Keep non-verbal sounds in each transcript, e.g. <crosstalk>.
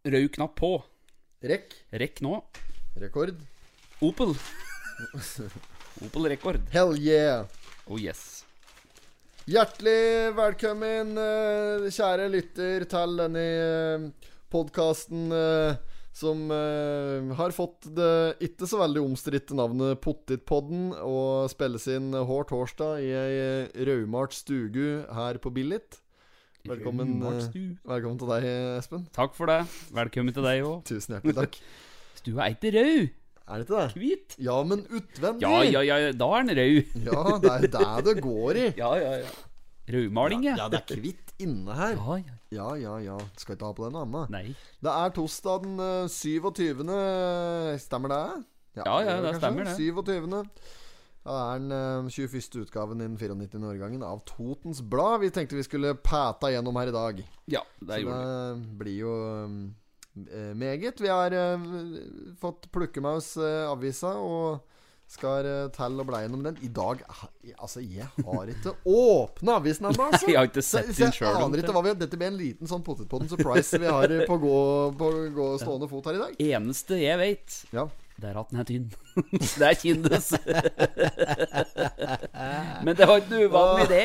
Rød knapp på. Rekk. Rekk nå. Rekord. Opel. <laughs> Opel Rekord. Hell yeah. Oh yes. Hjertelig velkommen, eh, kjære lytter, til denne podkasten som eh, har fått det ikke så veldig omstridte navnet Pottitpodden, og spilles inn hver torsdag i ei raumalt stugu her på Billit. Velkommen, eh, velkommen til deg, Espen. Takk for det. Velkommen til deg òg. Tusen hjertelig takk. <laughs> Stua er ikke rød. Er det ikke det? Hvit. Ja, men utvendig. Ja, ja, ja, da er den rød. <laughs> Ja, det er det det går i. <laughs> Ja, ja, ja. Rødmaling, ja. Ja, det er hvitt inne her. Ja, ja. Ja, ja, ja. Skal ikke ha på deg noe annet. Nei. Det er torsdag den eh, 27. Stemmer det? Ja, ja, det kanskje. stemmer det. 27. Da er den eh, 21. utgaven i den 94. årgangen av Totens Blad. Vi tenkte vi skulle pæta gjennom her i dag. Ja, det Så gjorde vi. det blir jo eh, meget. Vi har eh, fått plukke med oss eh, avisa og skal eh, telle og bleie gjennom den. I dag Altså, jeg har ikke <laughs> åpna avisen ennå, altså. Jeg har ikke sett så den jeg selv, aner ikke hva vi har Dette blir en liten sånn potetpodden surprise vi har på gå, på gå stående fot her i dag. Eneste jeg vet, Ja. <laughs> det er at den er tynn. det er Kindus. <laughs> Men det var ikke noe uvanlig, det.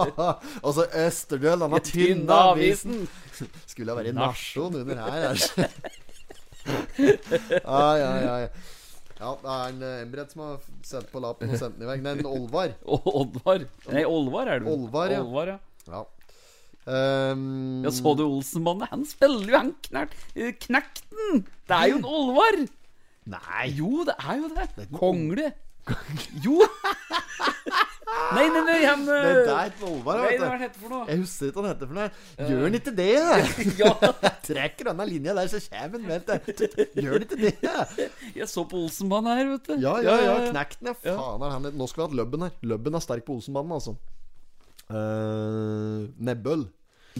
<laughs> altså Østerdøl, han har tynne avisen. Skulle ha vært i nasjon under her. Altså. ai, ai, ai. Ja, det er en eh, Embret som har sendt på lappen og sendt den i vei. Nei, en Olvar. Olvar? Nei, Olvar er det? Olvar, ja. Olvar, ja. Ja. Um, Ja, så du Olsenmannen? Han spiller jo han knert, eh, Knekten! Det er jo en Olvar! Nei. Jo, det er jo det. Kongle. Jo! <laughs> Nei, nei, nei, han Det der er ikke Olvar, vet hva du. det heter for noe? Jeg husker ikke hva han heter for noe. Gjør han ikke det? <laughs> Ja, <laughs> Trekker denne linja der, så kommer han, vet du. Gjør han ikke det? jeg så på Olsenbanen her, vet du. Ja, ja, ja. Knekten, ja. Faen er han Nå skal vi ha hatt Løbben her. Løbben er sterk på Olsenbanen, altså. Uh, Nebbøl.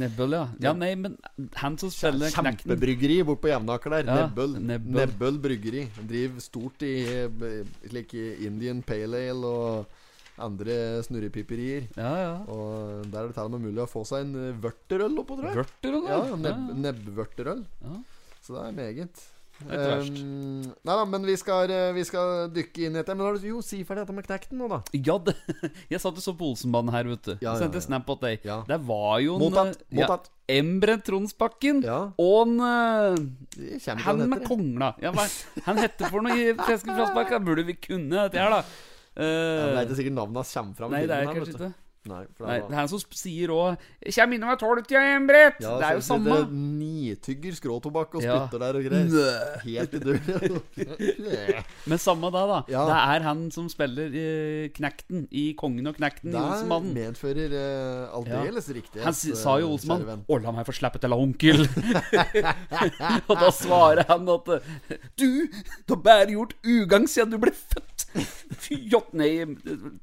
Nebbøl, ja. Ja, nei, men han som spiller knekken Kjempebryggeri bort på Jevnaker der. Ja, Nebbøl. Nebbøl. Nebbøl bryggeri. Driver stort i i Indian Pale Ale og andre snurrepiperier. Ja, ja. Og der er det til og med mulig å få seg en eh, vørterøl oppå, tror jeg. Vørterøl, Ja, nebb, nebbvørterøl. Ja. Så det er meget. Det er. Um, nei da, men vi skal, eh, vi skal dykke inn i dette. Men har du jo si ferdig dette med knekten nå, da. Ja, det, <laughs> jeg satt og så på Olsenbanen her, vet du. Ja, ja, Sendte ja. snap at deg. Ja. Det var jo en Mottatt. eh, ja, Mottatt. Tronsbakken Ja. og en uh, Han med kongla. Ja, han heter for noe i Fraspark? Burde vi kunne dette her, da. Ja, men det er ikke sikkert navnet hans kommer fram. nei, det er kanskje ikke Nei, for Nei, det det er han som sier òg 'Kjem innom ei tolvtida, Embret'. Ja, det er jo samme. sitter Nitygger skråtobakk og Ja. spytter der og greier. Helt i døren. <laughs> Men samme det, da. Ja. Det er han som spiller eh, Knekten i 'Kongen og Knekten' i Det medfører uh, aldeles riktig. Han sa jo eh, Olsmann 'Å, la meg få slippe til onkel'. <laughs> og da svarer han at Du, du har bare gjort ugagn siden du ble født. Fy jott, nei,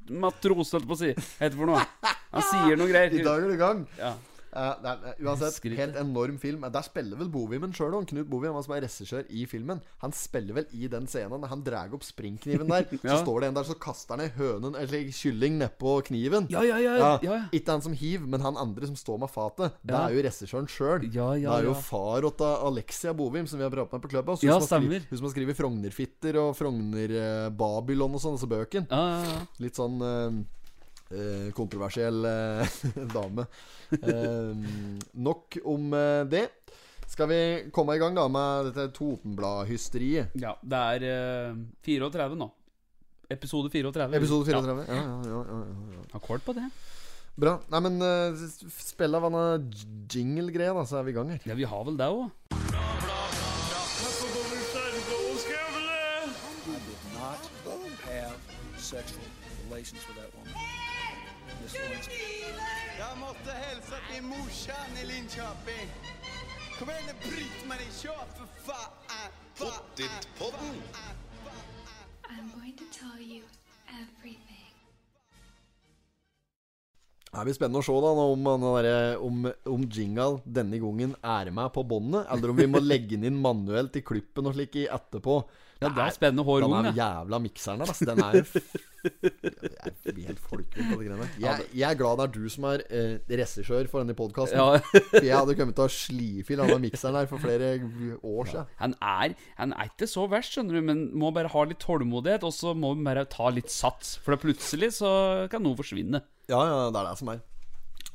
matros, holdt på å si. Hva heter det for noe? Han sier noe greier. I dag er det i gang. Ja. Uh, er, eh, uansett, helt enorm film. Eh, Der spiller vel Bovimen sjøl òg. Knut Bovim, han som er regissør i filmen. Han spiller vel i den scenen. Han drar opp springkniven der. <laughs> Så står det en der, så kaster han ei hønen eller kylling nedpå kniven. Ja, ja, ja, Ja, ja, ja. Ikke han som hiv, men han andre som står med fatet. Det er jo regissøren sjøl. Ja, ja, det er jo ja. far åtta Alexia Bovim, som vi har pratet med på Clubhouse. Hun Ja, som stemmer. Hun som har skrevet Frognerfitter og Frogner-Babylon og sånn, altså bøken. Ja, ja, ja. Litt sånn eh, eh, kontroversiell eh, <laughs> dame. Eh, nok om eh, det. Skal vi komme i gang da med dette Totenblad-hysteriet? ja det er eh, 34 nå. Episode 34. Episode 34? Ja, ja, ja. ja, ja, ja. Akkord på det. Bra. Nei, men uh, spill av denne jingle-greia, da, så er vi i gang her. Ja, vi har vel det òg. sexual relations with that woman. måtte hilse Jag måste hälsa till morsan i Linköping. Kom igjen, Britt-Marie, kör for faen! Pottitpodden. I'm going to tell you everything. Det blir spennende å se da om, om, om Jingle denne gangen er med på båndet, eller om vi må <laughs> legge den inn manuelt i klippen og slik etterpå. Ja, det er spennende hår Den ung, er jævla mikseren der, altså. Den er blir helt folkevill på de greiene. Jeg, jeg er glad det er du som er eh, regissør for denne podkasten. Ja. <laughs> Jeg hadde kommet til å slife i denne mikseren der for flere år siden. Han er, han er ikke så verst, skjønner du, men må bare ha litt tålmodighet, og så må vi bare ta litt sats. For plutselig så kan noe forsvinne. Ja, ja, det er det som er.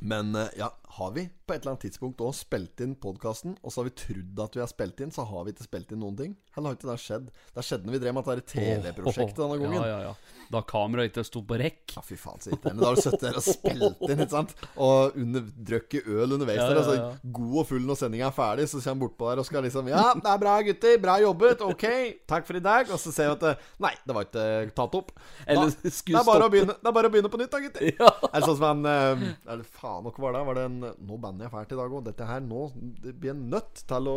Men eh, ja, har vi på et eller annet tidspunkt også spilt inn podkasten, og så har vi trodd at vi har spilt inn, så har vi ikke spilt inn noen ting? Eller har ikke det skjedd? Det skjedde når vi drev med dette TV-prosjektet denne <laughs> gangen. Ja, ja, ja. Da kameraet ikke sto på rekk. Ja, fy faen, så irriterende. Da har du sittet der og spilt inn, ikke sant? Og under, drukket øl underveis Ja, der. Altså, god og full når sendinga er ferdig, så kommer han bortpå der og skal liksom Ja, det er bra, gutter. Bra jobbet. Ok, takk for i dag. Og så ser vi at Nei, det var ikke eh, tatt opp. Eller Da- det, er bare å begynne, det er bare å begynne på nytt, da, gutter. <laughs> Ja. Eller sånn som han eh, Eller faen, hva var det? Var det en Nå bander jeg fælt i dag òg. Dette her nå Det blir en nødt til å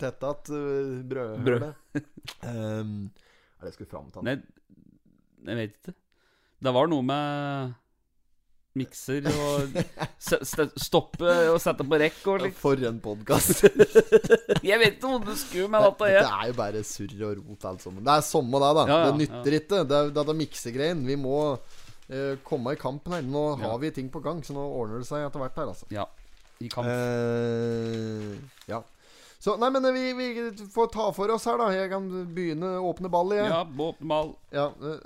tette at brødhullet. Brød. um, <laughs> er det jeg skulle fram til? Nei, jeg vet ikke. Det var noe med mikser og <laughs> stoppe og sette på rekk og slik. For en podkast. <laughs> Jeg vet ikke om du skulle med dette. Det det er jo bare surr og rot, alt sammen. Det er samme det, da. Ja, ja, det nytter ikke. Det er dette miksegreien. Vi må uh, komme i kampen her. Nå har vi ting på gang, så nå ordner det seg etter hvert her, altså. Ja. I kamp. Uh, ja. Så, nei, men vi, vi får ta for oss her, da. Jeg kan begynne å åpne ball igjen. Ja, åpne ball. Ja, eh,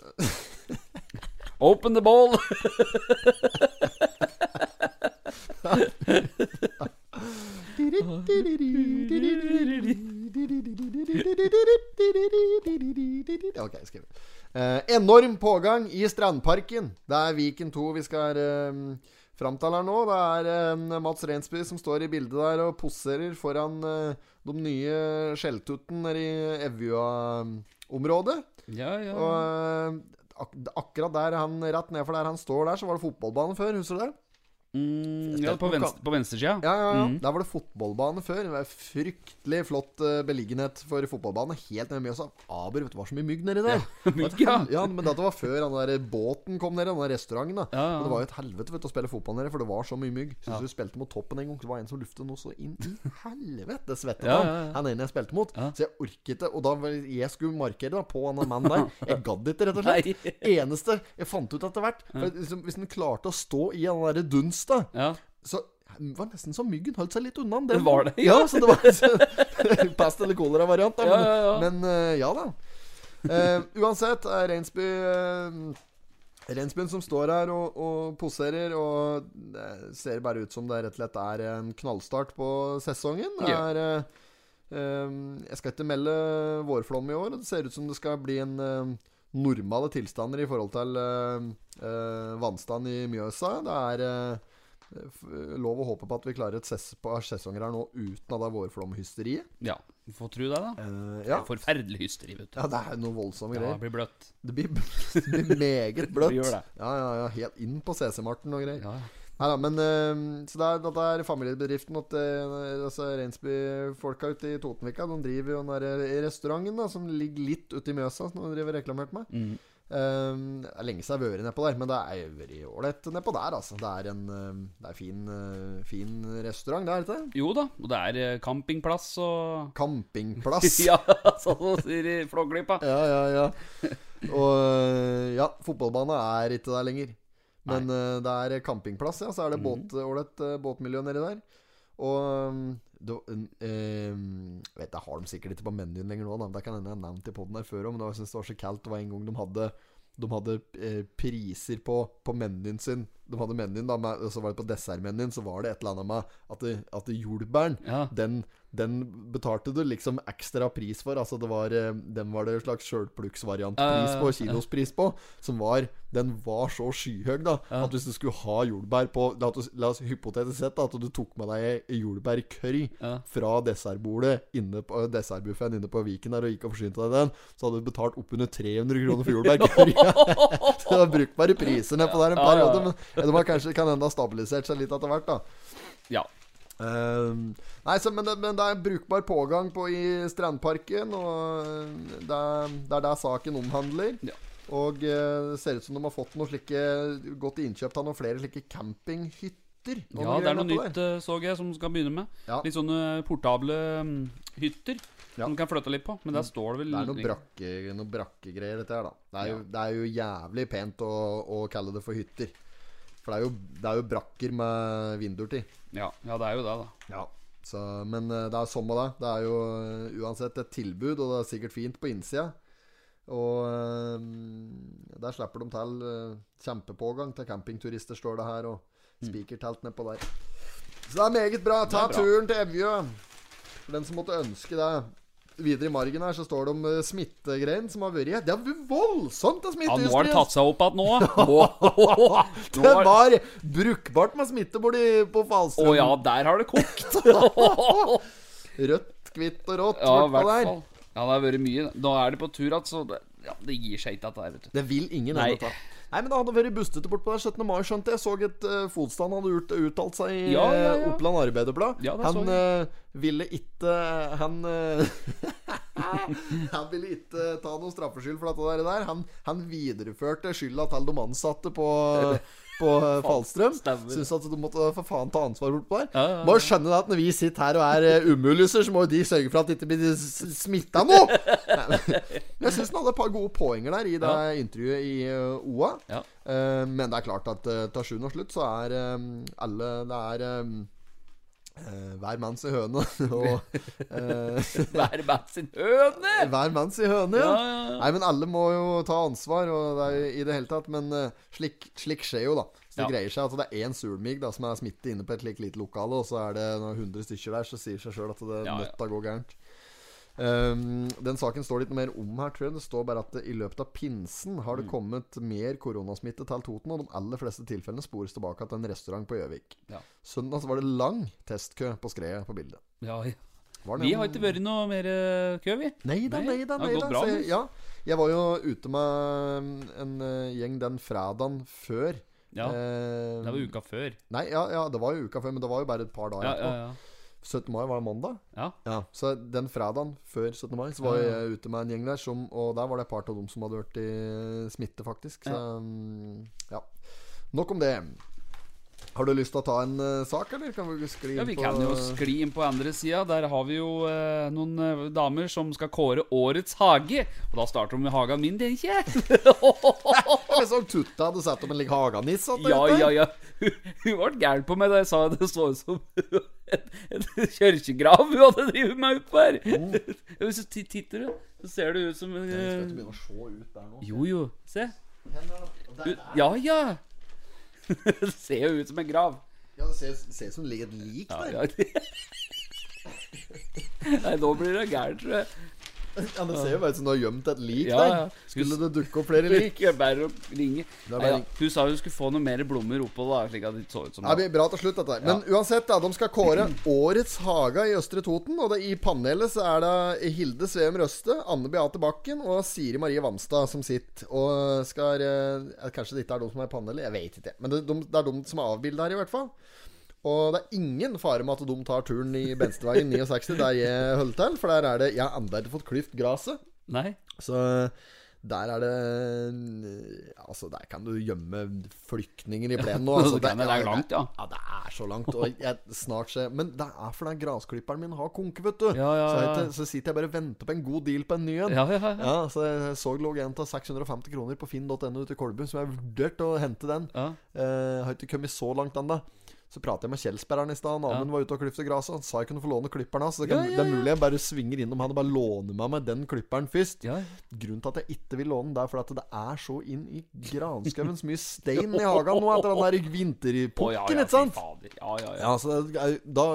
<laughs> Open the ball! <laughs> Ok, skriv. Eh, enorm pågang i Strandparken. Det er Viken 2 vi skal eh, fram til her nå. Det er eh, Mats Rensby som står i bildet der og poserer foran eh, de nye skjelltutten i Evjua-området. Ja, ja. Og eh, ak akkurat der han rett nedfor der han står der, så var det fotballbane før. Husker du det? Mm, ja på, venstre, på venstresida. Ja, ja, ja. Mm. Der var det fotballbane før. Det var Fryktelig flott eh, beliggenhet for fotballbane. Helt nede i Mjøsa. Aber, vet du, var så mye mygg nedi der. <laughs> Mygg, ja. ja, men dette var før den der båten kom ned, den der restauranten. da Ja, ja. Men det var jo et helvete vet du, å spille fotball nede, for det var så mye mygg. Så Ja. spilte mot toppen en gang. Det var en som luftet noe så inn i <laughs> helvete svette Ja, ja, ja. han ene jeg spilte mot. Ja. Så jeg orket det. Og da jeg skulle markere da på han mannen der. <laughs> Jeg gadd ikke, rett og slett. Eneste jeg fant ut etter hvert for liksom, Hvis han klarte å stå i den derre dunsta Ja. så det var nesten som myggen holdt seg litt unna den. Det var det, ja. ja. så det var så, <laughs> Pest eller kolera-variant. Ja, Men, ja, ja. men uh, ja da. Uh, uansett er Reinsby uh, Reinsbyen som står her og, og poserer, og det ser bare ut som det rett og slett er en knallstart på sesongen. Det er eh, eh, Jeg skal ikke melde vårflom i år. Det ser ut som det skal bli en eh, normale tilstander i forhold til uh, eh, vannstand i Mjøsa. Det er eh, lov å håpe på at vi klarer et ses par sesonger her nå uten av det vårflomhysteriet. ja. Vi får tro det, da. Uh, Ja. ja. Forferdelig hysteri, vet du. ja, det er noe voldsomme Ja, greier. det blir bløtt. Det blir, <laughs> det blir meget <laughs> bløtt. Det gjør det. Ja, ja, ja. Helt inn på CC-Marten og greier. Ja. Neida, men uh, Så det er, det er familiebedriften at uh, altså Reinsby-folka ute i Totenvika De driver jo den der restauranten da som ligger litt ute i Mjøsa, som de driver reklamert med. Mm. Eh, det er lenge siden jeg har vært nedpå der, men det er veldig ålreit nedpå der, altså. Det er en eh, Det er fin, eh, fin restaurant, det er det ikke det? Jo da, og det er eh, campingplass og <laughs> Campingplass. Ja, sånn sier de Flåklypa. Ja, ja, ja. Og øh, ja, fotballbane er ikke der lenger. Men øh, det er campingplass, ja. Så er det båt, ålreit øh, båtmiljø nedi der. Og øhm, øhm, jeg vet, Det har de sikkert ikke på menyen lenger nå. Da. Det kan hende jeg har nevnt i poden her før òg, men det jeg syns det var så kaldt. Det var en gang de hadde de hadde eh, priser på, på menyen sin. De hadde menyen da med, Så var det på dessertmenyen Så var det et eller annet med at, det, at det jordbæren Ja. den, den betalte du liksom ekstra pris for. Altså det var eh, Den var det en slags sjølplukksvariantpris på, kilospris på. Som var Den var så skyhøy, da, at hvis du skulle ha jordbær på La oss, la oss hypotetisk sett da, at du tok med deg jordbærcurry Ja. fra dessertbordet inne på dessertbuffeen inne på Viken der og gikk og forsynte deg den, så hadde du betalt oppunder 300 kroner for jordbærcurry. <laughs> <laughs> det var brukbare priser nedpå der en periode. Men de har kanskje kan hende ha stabilisert seg litt etter hvert, da. Ja. Um, nei, så, men, det, men det er brukbar pågang på i Strandparken, og det er det er der saken omhandler. Ja. Og eh, det ser ut som de har fått noe slike gått i innkjøp av noen flere slike campinghytter. Ja, det er noe nytt, der. så jeg, som skal begynne med. Ja. Litt sånne portable mm, hytter Ja. som du kan flytte litt på. Men der står det vel Det er noe, brakke, noe brakkegreier, dette her, da. Det er, jo, det er jo jævlig pent å, å kalle det for hytter. For det er jo, det er jo brakker med vinduer til. Ja, ja, det er jo det, da. Ja. Så, men eh, det er sånn med det. Det er jo eh, uansett et tilbud, og det er sikkert fint på innsida. Og eh, der slipper de til kjempepågang til campingturister, står det her. Og spikertelt nedpå der. Så det er meget bra. Ta Mm. Bra. turen til Evje. For den som måtte ønske det. Videre i margen her så står det om uh, smittegreien som har vært Det er voldsomt av smitte Ja, nå har det tatt seg opp igjen nå. <laughs> Nå, Det var brukbart med smitte borti på Å Falstrøm. ja, der har det kokt. <laughs> Rødt, hvitt og rått Ja, hvert fall. Ja, det har vært mye. Nå er det på tur igjen, så det, ja, det gir seg ikke, dette her, vet du. Det vil ingen Nei. ta. Nei, men det hadde vært bustete bortpå der 17. mai, skjønte jeg. Så et uh, Fotstand hadde ut, uttalt seg i Ja, ja, eh, ja. Oppland Arbeiderblad. Ja, han uh, ville ikke Han eh, <laughs> Han ville ikke ta noen straffskyld for dette der. Han, han videreførte skylda til de ansatte på <laughs> på eh, Falstrøm. Syns at du måtte for faen ta ansvar bortpå der. Ja, ja, ja. Må jo skjønne at når vi sitter her og er uh, umuliser, så må jo de sørge for at det ikke blir smitta noe! <laughs> Men jeg syns han hadde et par gode poenger der i det intervjuet i eh, OA. Ja. Eh, men det er klart at til sjuende og slutt så er eh, alle Det er eh, eh, hver mann sin høne. og eh, Hver mann sin høne! <laughs> <laughs> hver mann sin høne, <laughs> ja. Ja, ja. Nei, men alle må jo ta ansvar, og det er i det hele tatt. Men eh, slik, slik skjer jo, da. Så det greier seg at det er én sulmigg som er smitte inne på et slikt lite lokale, og så er det noen hundre stykker der, så sier seg sjøl at det Ja, ja. nødt til å gå gærent. Um, den saken står litt mer om her, tror jeg. Det står bare at i løpet av pinsen har Mm. det kommet mer koronasmitte til Toten, og de aller fleste tilfellene spores tilbake til en restaurant på Gjøvik. Ja. Søndag så var det lang testkø på skredet på bildet. Ja, ja. Vi har ikke vært noe mer eh, kø, vi. Nei da, Nei, da. Nei da. jeg, ja, jeg var jo ute med en eh, gjeng den fredagen før. Ja, Eh, Det var uka før. Nei, ja, ja, det var jo uka før, men det var jo bare et par dager Ja, ja, ja. 17. mai var mandag. ja. Ja, Så den fredagen før 17. mai Så var jeg ute med en gjeng der, som, og der var det et par av dem som hadde vært i smitte, faktisk. Så Ja. mm, ja. Nok om det. Har du lyst til å ta en uh, sak, eller kan vi skli inn Ja, Vi på kan jo skli inn på andre sida. Der har vi jo uh, noen uh, damer som skal kåre Årets hage. Og da starter de med hagen min, <laughs> <laughs> det ikke? Jeg så Tutta hadde satt om en ligger haganiss. ja, ja, ja. Hun, ble gæren på meg da jeg sa det så ut som <laughs> en, kirkegrav hun hadde drevet meg opp her. Hvis du titter, så ser det ut som en Jeg skal ikke eh, begynne å se ut der nå. Jo, jo. Se. Ja, ja. <laughs> Det ser jo ut som en grav. Ja, det ser, ser ut som et lik Ja, ja. <laughs> Nei, nå blir det gærent, tror jeg. <laughs> Ja, Det ser jo bare ut som du har gjemt et lik Ja, der. Skulle det dukke opp flere lik? <laughs> Ikke bare å ringe. er Nei, ja. Hun sa hun skulle få noe mer blommer oppå, slik at det så ut som Det bra til slutt, dette. Men uansett, da, de skal kåre Årets hage i Østre Toten. Og det, i panelet så er det Hilde Sveum Røste, Anne Beate Bakken og Siri Marie Vamstad som sitter og skal eh, Kanskje det ikke er de som er i panelet, jeg vet ikke. Men det, de, det er de som er avbilda her, i hvert fall. Og det er ingen fare med at de tar turen i Bensteveien 69, der jeg holder til. For der er det Jeg har ennå ikke fått klyft gresset. Så der er det Altså, der kan du gjemme flyktninger i plenen nå. <laughs> Altså, det- det er langt, ja. Ja, det er så langt. Og jeg snart ser Men det er fordi grasklipperen min har konke, vet du. Ja, ja, Så, ja. ikke- så sitter jeg bare og venter på en god deal på en ny en. Ja, ja, ja. Ja, så jeg så lå en til 650 kroner på finn.no ute i Kolbu, så jeg har vurdert å hente den. Ja. Eh, har ikke kommet så langt ennå. Så pratet jeg med Kjelsbergeren i stad. Amund var ute og klippet gresset. Han sa jeg kunne få låne klipperen hans. Så det, kan, Ja, ja, det er ja. mulig jeg bare svinger innom han og bare låner meg med den klipperen først. Ja. Grunnen til at jeg ikke vil låne den, er fordi det er så inn i granskauen så mye stein i hagen nå etter den der ja, vinterpukken, ja, ikke sant? Ja, ja, ja. Ja, så det Da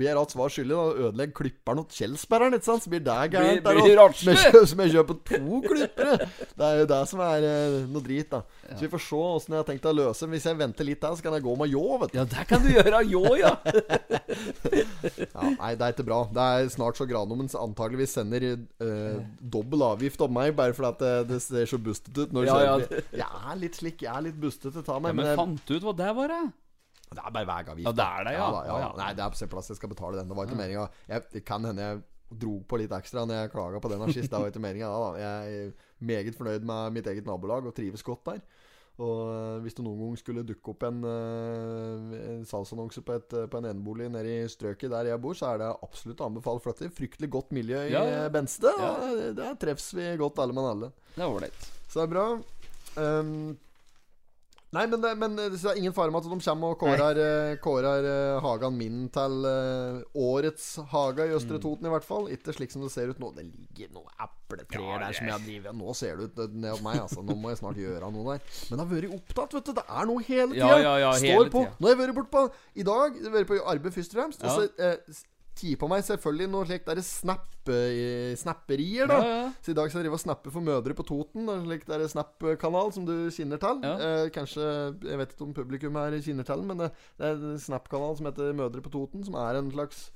blir rett svar skyldig. Da ødelegger klipperen og Kjelsbergeren, ikke sant? Så blir det gærent. Blir, blir rasle. Som jeg kjøper- to klippere. Det er jo det som er eh, noe drit, da. Så vi får se åssen jeg har tenkt å løse. Hvis jeg venter litt der, så kan jeg gå med ljå, vet du. Ja, det kan du gjøre. Jo, ja. <laughs> Ja, nei, det er ikke bra. Det er snart så Granummen antageligvis sender uh, dobbel avgift om meg, bare fordi det, det ser så bustete ut. Når Ja, ja, Jeg er litt slik, jeg er litt bustete av ja meg. men men fant du ut hva det var, da? Det er bare veiavgift. Ja, det er det, ja. ja, da, ja. Nei, det er på sin plass jeg skal betale den. Det var ikke meninga. Jeg, det kan hende jeg dro på litt ekstra når jeg klaga på den her sist. Det var ikke meninga, da. Jeg er meget fornøyd med mitt eget nabolag og trives godt der. Og eh, hvis det noen gang skulle dukke opp en, eh, en salgsannonse på, et, på en enebolig nede i strøket der jeg bor, så er det absolutt å anbefale flytte. Fryktelig godt miljø i Ja, ja, ja. Benste. Ja. Der treffes vi godt alle mann alle. Det er ålreit. Så det er bra. Ehm, nei, men, det, men det er ingen fare med at de kommer og kårer, eh, kårer eh, hagen min til eh, årets hage i Mm. Østre Toten, i hvert fall. Ikke slik som det ser ut nå. Det ligger noen epletrær der som jeg driver Nå ser det ut eh, ned hos meg, altså. Nå må jeg snart gjøre noe der. Men det har vært opptatt, vet du. Det er noe hele tida. Ja, ja, ja, Står hele på. tida. Nå har jeg vært bort på I dag jeg vært på arbeid først og fremst. Og så eh, ti på meg selvfølgelig noe slikt derre snap, eh, snapperier, da. Ja, ja. Så i dag skal jeg drive og snappe for mødre på Toten. En slik der Snap-kanal som du kjenner til. Ja. Eh, kanskje Jeg vet ikke om publikum her kjenner til men det, det er en Snap-kanal som heter Mødre på Toten, som er en slags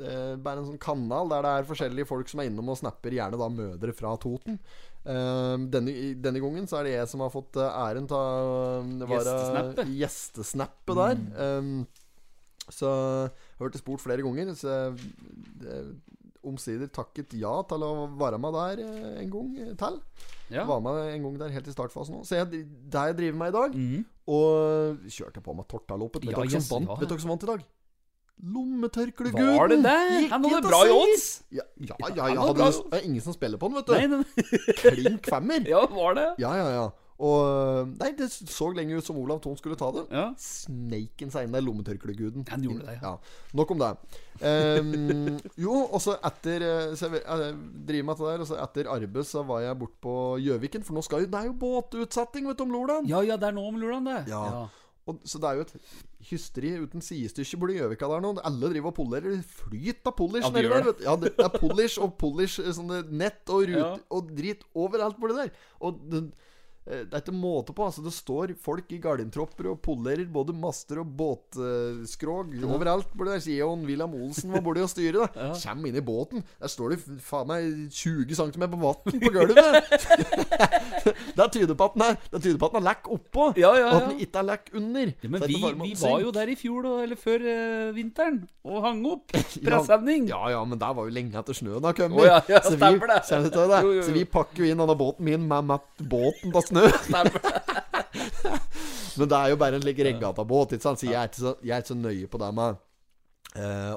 eh, bare en sånn kanal der det er forskjellige folk som er innom og snapper, gjerne da mødre fra Toten. Eh, denne, denne gangen så er det jeg som har fått æren være Gjestesnappet. der. Um, så jeg det spurt flere ganger. Så jeg, omsider takket ja til å være med der eh, en gang til. Ja. Var med en gang der helt i startfasen òg. Så jeg, der jeg driver med i dag Mm. Og kjørte på med Tortaloppet. Vet Ja, dere yes, vant ja. Vet dere som vant i dag? Lommetørkleguden! Var det det? Han hadde bra i odds. Ja, ja, ja, ja, ja hadde ingen som spiller på den, vet du. Nei, den, Klink femmer. <laughs> ja, var det? Ja, ja, ja. Og Nei, det så lenge ut som Olav Thon skulle ta det. Ja. Sneiken seg inn der, lommetørkleguden. Han gjorde det, ja. Nok om det. Um, jo, og så etter eh, Så jeg, jeg driver med det der. Og så etter arbeid så var jeg bort på Gjøviken, for nå skal jo Det er jo båtutsetting, vet du, om Lordan. Ja, ja, det er nå om Lolan det. Ja. Og, så det er jo et hysteri uten sidestykke borti Gjøvika der nå. Alle driver og polerer. Flyt av polish Ja, nedi der. Ja, det er polish og polish eh, sånne nett og rute Ja. og drit overalt borti der. Og det, eh, er ikke måte på. Altså Det står folk i gardintropper og polerer både master og båtskrog overalt Hvor der. Sion William Olsen var borti og styrer. da <laughs> Kjem inn i båten. Der står det faen meg 20 cm på vann på gulvet. <laughs> <laughs> det tyder på at den er Det tyder på at den er lekk oppå, Ja, ja, og at den ikke er lekk under. Ja, men det vi, vi var jo der i fjor, eller før uh, vinteren, og hang opp. Pressevning. Ja, ja, men der var jo lenge etter snøen har kommet. Oh, ja, ja, så, vi, det. Til det? Så vi pakker jo inn denne båten min med, med båten på snø. <laughs> <laughs> men det er jo bare en slik regattabåt, ikke sant? Så jeg er ikke så, jeg er ikke så nøye på det med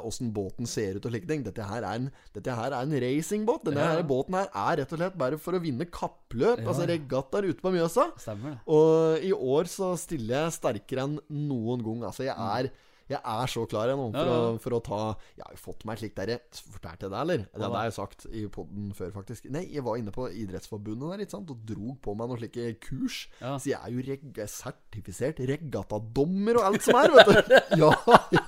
Åssen båten ser ut og slike ting. Dette her er en, dette her er en racingbåt. Denne Ja. her båten her er rett og slett bare for å vinne kappløp. Altså regattaer ute på Mjøsa. Stemmer. Og i år så stiller jeg sterkere enn noen gang. Altså, jeg er jeg er så klar jeg nå for, Ja, ja. For å ta Jeg har jo fått meg et slikt derre Fortalte jeg det, eller? Det har jeg sagt i poden før, faktisk. Nei, jeg var inne på Idrettsforbundet der ikke sant? og drog på meg noen slike kurs. Så jeg er jo reg sertifisert regattadommer og alt som er, vet du. <laughs> Ja,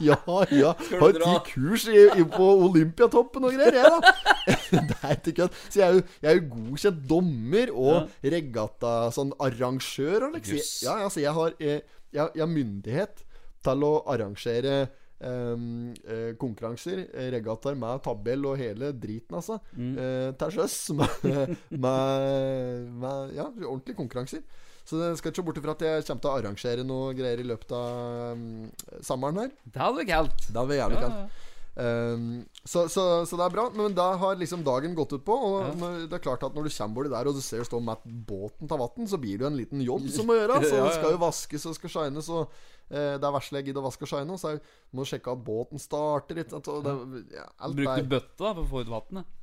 ja, ja. Har ti kurs i, i, på Olympiatoppen og greier, jeg, da. <laughs> det er ikke kødd. Så jeg er, jo, jeg er jo godkjent dommer og regatta sånn arrangør og liksom. Ja, altså, jeg har, eh, jeg, jeg har myndighet til å arrangere ehm, eh, konkurranser, eh, regattaer med tabell og hele driten, altså. Eh, til sjøs. <laughs> Med, med, med ja, ordentlige konkurranser. Så jeg skal ikke se bort fra at jeg kommer til å arrangere noe greier i løpet av um, sommeren her. Det hadde vært kaldt. Det hadde vært jævlig Ja, kaldt. Um, så, så, så det er bra, men da har liksom dagen gått ut på. Og når, det er klart at når du kommer borti der og du ser stå med båten til vann, så blir det jo en liten jobb som må gjøres. <laughs> Så Ja, det skal jo vaskes og skal shines. Og eh, det er vesle jeg gidder å vaske og shine. Og så er, må du sjekke at båten starter. Litt, sant? Og det, ja, er bøtte da for å få ut vannet.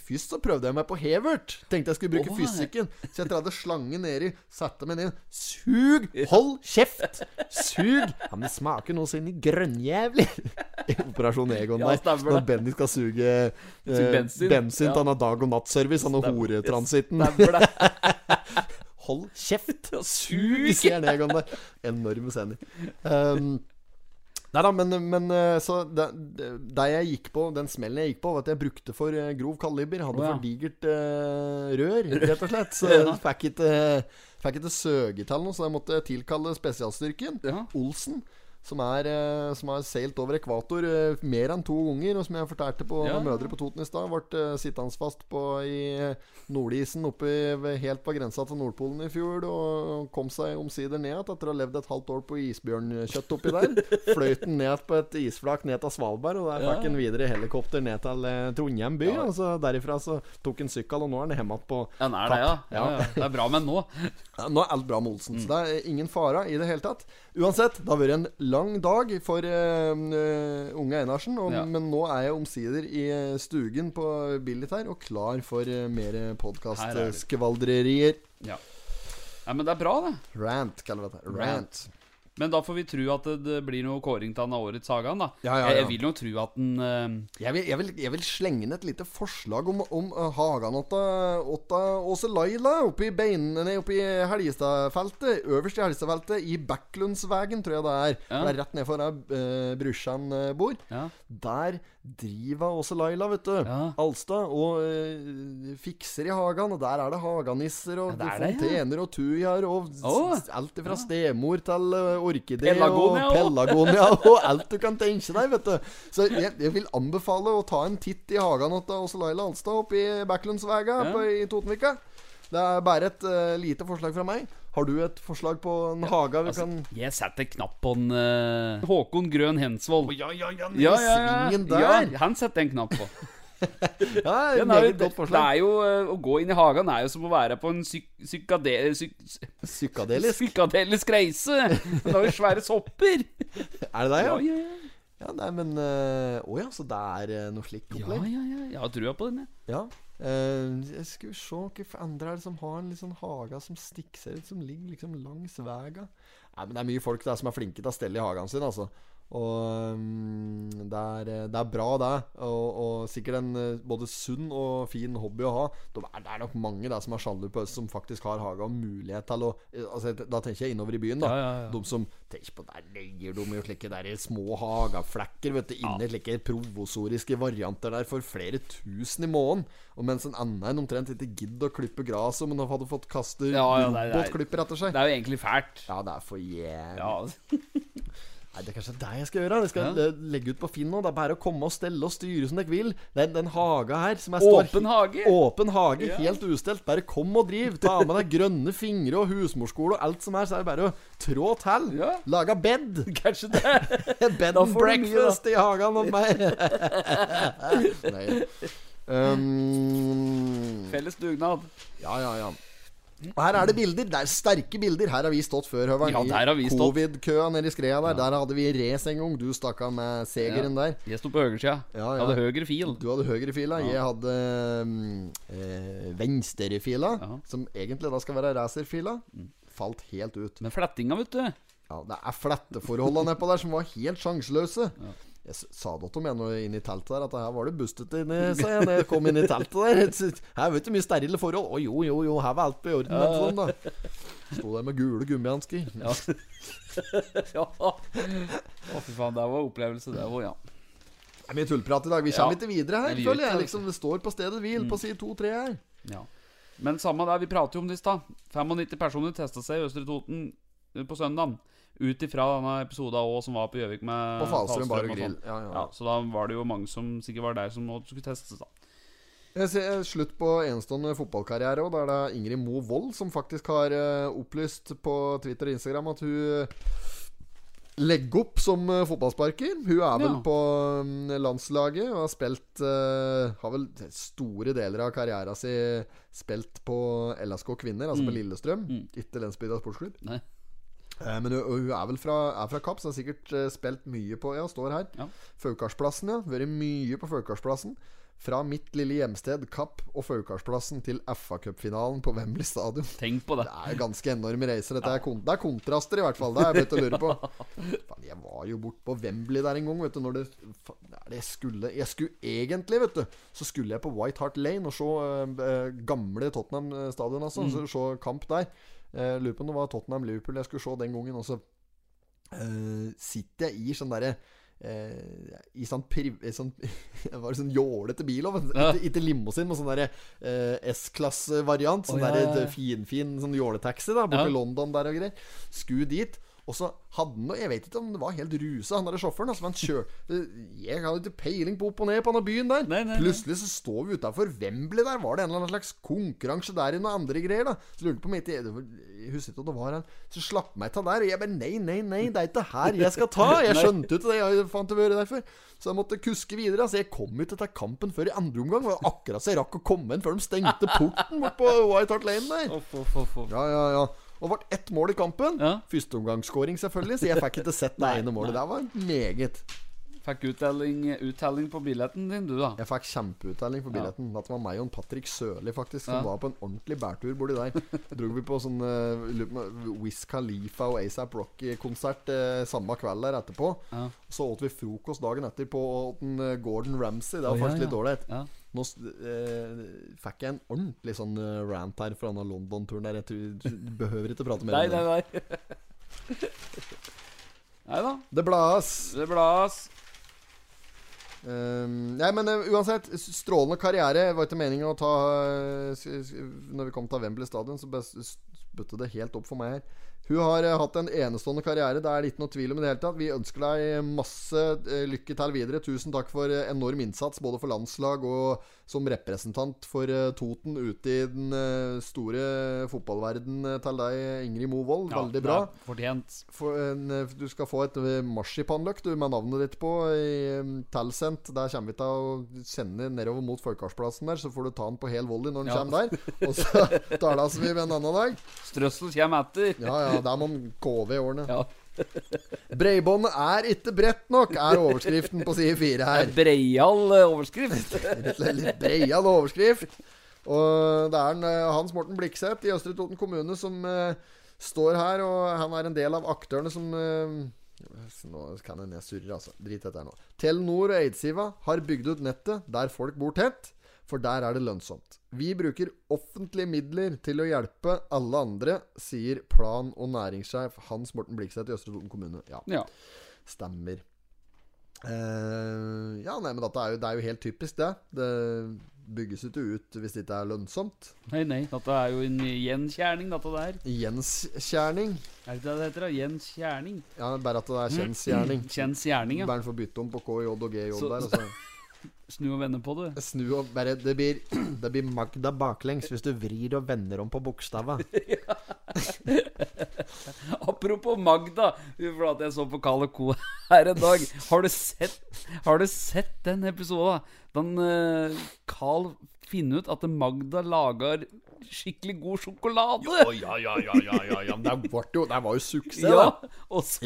Først så prøvde jeg meg på Hevert. Tenkte jeg skulle bruke oh, fysikken. Så jeg tradde slangen nedi, satte meg ned. Sug! Hold kjeft! Sug! Ja, men det smaker noe så inn i grønnjævlig. Operasjon Egon der. Ja, Når. Benny skal suge eh, bensin. bensin Ja. han har dag- og nattservice, han har horetransitten. <laughs> Hold kjeft! Sug! sier han Egon der. Enorme scener. Um, Nei da, men, men eh, så det, jeg gikk på, den smellen jeg gikk på, var at jeg brukte for eh, grov kaliber. Hadde oh, ja. for digert uh, rør, rett og slett. Så <laughs> Ja. fikk ikke, fikk ikke søgetall så jeg måtte tilkalle spesialstyrken. Olsen. Som, er, eh, som har seilt over ekvator eh, mer enn to ganger, og som jeg fortalte på Ja. mødre på Toten i stad. Ble eh, sittende fast på, i nordisen oppe i- helt på grensa til Nordpolen i fjor. Og kom seg omsider ned igjen etter å ha levd et halvt år på isbjørnkjøtt oppi der. <laughs> Fløyt den ned på et isflak ned til Svalbard, og der fikk han videre helikopter ned til Trondheim by. Og så derifra så tok han sykkel, og nå er han hjemme igjen på Ja, den er det, ja. ja, ja. Det er bra med nå. <laughs> ja, Nå er alt bra med Olsen, så det er ingen fare i det hele tatt. Uansett, det har vært en lang dag for eh, eh, unge Einarsen. Og, Ja. Men nå er jeg omsider i eh, stugen på Billit her og klar for uh, mer Her er podkastskvaldrerier. Ja. ja, Men det er bra, det. Rant, kaller vi det. Rant. Rant. Men da får vi tro at det, det blir noe kåring til han av årets Sagaen, da. Ja, ja, ja. jeg vil jo tro at den uh... Jeg vil, jeg, vil, jeg vil slenge inn et lite forslag om, om uh, Hagan åtta, åtta Åse Laila oppe i beinene oppe i Helgestadfeltet. Øverst i Helgestadfeltet, i Backlundsvegen, tror jeg det er. Ja. Det er rett nedfor der uh, brorsan uh, bor. Ja. Der driver Åse Laila, vet du. Alstad. Og eh, fikser i hagen. Og der er det haganisser og er fontener og tujaer og oh. Alt fra stemor til uh, orkidé og pelagonia og alt du kan tenke deg, vet du. Så jeg, jeg vil anbefale å ta en titt i hagen til Åse Laila Alstad oppe i Backlundsvega Ja. i Totenvika. Det er bare et uh, lite forslag fra meg. Har du et forslag på en hage vi altså, kan Jeg setter knapp på en uh, Håkon Grøn Hensvold. Ja, ja, ja, Ja, ja, ja. svingen der. ja, han setter en knapp på. <laughs> Ja, det, er, godt det er jo eh, Å gå inn i hagen er jo som å være på en syk, psykade, syk, Psykadelisk. psykadelisk reise. Det er jo svære sopper. <laughs> Er det deg, ja? Ja, ja, ja. Ja, nei, men eh, Å ja, så det er eh, noe slikt Ja, opplegg? ja, ja. Jeg har trua på den, jeg. Ja. Uh, jeg skulle se hvilke andre er det som har en sånn hage som stikker seg ut, som ligger liksom langs vega. Nei, men det er mye folk der som er flinke til å stelle i hagen sin, altså. Og mm, det, er, eh, det er bra, det. Og, og sikkert en eh, både sunn og fin hobby å ha. Det er, det er nok mange der som er sjalu på oss som faktisk har hage og mulighet til å eh, altså, Da tenker jeg innover i byen, da. Ja, ja, ja. De som tenker på Der leier de jo slike der små hageflekker, vet du. Inni slike provosoriske varianter der for flere tusen i måneden. Og mens en annen en omtrent ikke gidder å klippe gresset, men hadde fått kaste Ja, er- robotklipper etter seg. Det er jo egentlig fælt. Ja, det er for jævlig. <laughs> Ja. Nei, Det er kanskje det jeg skal gjøre. Jeg skal ja. legge ut på Finn nå. Det er bare å komme og stelle og styre som dere vil. Den, den haga her som er står- Åpen hage. Åpen hage, helt ustelt. Bare kom og driv. Ta med deg grønne fingre og husmorskole og alt som er. Så er det bare å trå til. Ja. Lage bed. <laughs> Kanskje det. <laughs> Bed and breakfast mye, i hagen hos meg. <laughs> Nei. Um, Felles dugnad. ja, ja, ja. Og her er det bilder. Det er sterke bilder. Her har vi stått før, Høveren. Ja, der har vi I. Covid-køa nede i skreia der. Der hadde vi race en gang. Du stakk av med segeren der. Jeg sto på høyresida. Ja, ja. Jeg hadde høyre fil. Du hadde høyre fila. Ja. Jeg hadde øh, eh, venstrefila, Ja. som egentlig da skal være racerfila. Falt helt ut. Men flettinga, vet du. Ja, Det er fletteforholda nedpå der som var helt sjanseløse. Jeg sa det til meg inne i teltet der at her var det bustet inni, seg jeg da jeg kom inn i teltet der. Her var ikke mye sterile forhold. Å jo, jo, jo, her var alt på orden. Ja. Sånn, da. Sto der med gule gummihansker. Ja. <laughs> ja. Å, fy faen. Det var opplevelse, det òg, ja. Det er mye tullprat i dag. Vi kommer Ja. ikke videre her, føler jeg. Liksom, det står på stedet hvil på side 2-3 her. ja. Men samme der, vi prater jo om det i stad. 95 personer testa seg i Østre Toten eh, på søndagen. Ut ifra denne episoden òg som var på Gjøvik med På Falstrøm bar og og grill. sånn. Ja, ja. Ja, så da var det jo mange som sikkert var der som skulle testes, da. Jeg ser eh, slutt på enestående fotballkarriere òg. er det Ingrid Mo Wold som faktisk har eh, opplyst på Twitter og Instagram at hun eh, legger opp som fotballsparker. Hun er vel Ja. på mm, landslaget og har spilt Har vel store deler av karrieren sin spilt på LSK Kvinner, altså på Lillestrøm. Ikke Lensbygda sportsklubb. Nei. Eh, Men hun, er vel fra, er fra Kapp, så har sikkert eh, spilt mye på Ja, står her. Ja. Faukarsplassen, ja. Vært mye på Faukarsplassen. Fra mitt lille hjemsted Kapp og Faukarsplassen til FA-cupfinalen på Wembley stadion. Tenk på det. Det er ganske enorme reiser. Dette er, kon det er kontraster, i hvert fall. Det har jeg begynt å lure på. <laughs> Fan, jeg var jo bort på Wembley der en gang, vet du. Når det, er jeg skulle Jeg skulle egentlig, vet du, så skulle jeg på White Hart Lane og se uh, gamle Tottenham stadion, altså. Så, se kamp der. Eh, lurer på om det var Tottenham-Liverpool jeg skulle se den gangen. Og så uh, sitter jeg i sånn derre Uh, I sånn, priv, i sånn <laughs> Det var sånn jålete bil òg. Ja. Ikke, limousin, men sånn derre uh, S-klasse-variant. Sånn oh, ja, ja, ja. finfin sånn jåletaxi borte Ja. i London der og greier. Sku dit. Og så hadde han Jeg vet ikke om det var helt rusa, han der sjåføren. Altså, men kjør, <laughs> jeg hadde ikke peiling på opp og ned på denne byen der. Nei, nei, nei. Plutselig så står vi utafor Wembley der. Var det en eller annen slags konkurranse der i noen andre greier? da Så lurte på meg ikke Jeg husker ikke om det var han. Så slapp meg til der. Og jeg bare nei, nei, nei, det er ikke her jeg skal ta. Jeg <laughs> skjønte ikke det. Jeg fant det derfor. Så jeg måtte kuske videre. Altså Jeg kom ikke til kampen før i andre omgang. Og akkurat så jeg rakk å komme inn før de stengte porten bort på White Hart Lane der. Ja, ja, ja. Og det ble ett mål i kampen. Ja. Førsteomgangsskåring, selvfølgelig. Så jeg fikk ikke sett det ene målet. Det var meget. Fikk uttelling, uttelling på billetten din, du, da. Jeg fikk kjempeuttelling på billetten. Det var meg og Patrick Sørli faktisk som Ja. var på en ordentlig bærtur borti der. <laughs> Dro vi på sånn uh, Wiz Khalifa og ASAP Rocky-konsert uh, samme kveld der etterpå. Ja. Så åt vi frokost dagen etter på den, uh, Gordon Ramsay. Det var ja, faktisk litt dårlig. Ja. Nå eh, fikk jeg en ordentlig sånn rant her fra denne London-turen der. Jeg tror, du behøver ikke prate mer Nei, om det. nei, nei. <laughs> Nei da. Det blas. Det blas. Um, nei, men uh, uansett, strålende karriere. Var ikke meningen å ta uh, Når vi kom til Wembley stadion, så spytte det helt opp for meg her. Hun har uh, hatt en enestående karriere. Det er litt noe tvil om i det hele tatt. Vi ønsker deg masse lykke til videre. Tusen takk for enorm innsats, både for landslag og som representant for eh, Toten ute i den eh, store fotballverden eh, til deg, Ingrid Movold. Veldig bra. Fortjent. For en, du skal få et marsipanløk du, med navnet ditt på i tilsendt. Der kommer vi til å sende nedover mot Folkehavsplassen der, så får du ta den på hel volley når den Ja. kommer der. Og så <laughs> tales vi ved en annen dag. Strøssel kommer etter. Ja ja, der må de KV i årene. Ja. <laughs> Breibåndet er ikke bredt nok, er overskriften på side fire her. er breial eh, overskrift. <laughs> Litt, litt breial overskrift. Og det er en, eh, Hans Morten Blikseth i Østre Toten kommune som uh, står her, og han er en del av aktørene som uh, Nå kan jeg ned surre, altså. Drit dette her nå. Telenor og Eidsiva har bygd ut nettet der folk bor tett, for der er det lønnsomt. Vi bruker offentlige midler til å hjelpe alle andre, sier plan- og næringssjef Hans Morten Blikseth i Østre Toten kommune. Ja, Ja. stemmer. Uh, ja, nei, men dette er jo, det er jo helt typisk, det. Det bygges ikke ut hvis det ikke er lønnsomt. Nei, nei. Dette er jo en gjenkjerning, dette der. Gjenskjerning. Er det ikke det det heter? da? Gjenskjerning? Ja, bare at det er kjensgjerning. <clears throat> Kjens gjerning, ja. Bare får bytte om på KJ og GJ Så- der. Og så Snu og vende på det. snu og bare Det blir, det blir Magda baklengs hvis du vrir og vender om på bokstava. <laughs> Apropos Magda. For at jeg så på Carl Co. her en dag. Har du sett, har du sett den episoden? Den uh, Carl finner ut at Magda lager skikkelig god sjokolade. ja, ja, ja, ja, ja, ja. Men det, jo, det var jo suksess, Ja, da.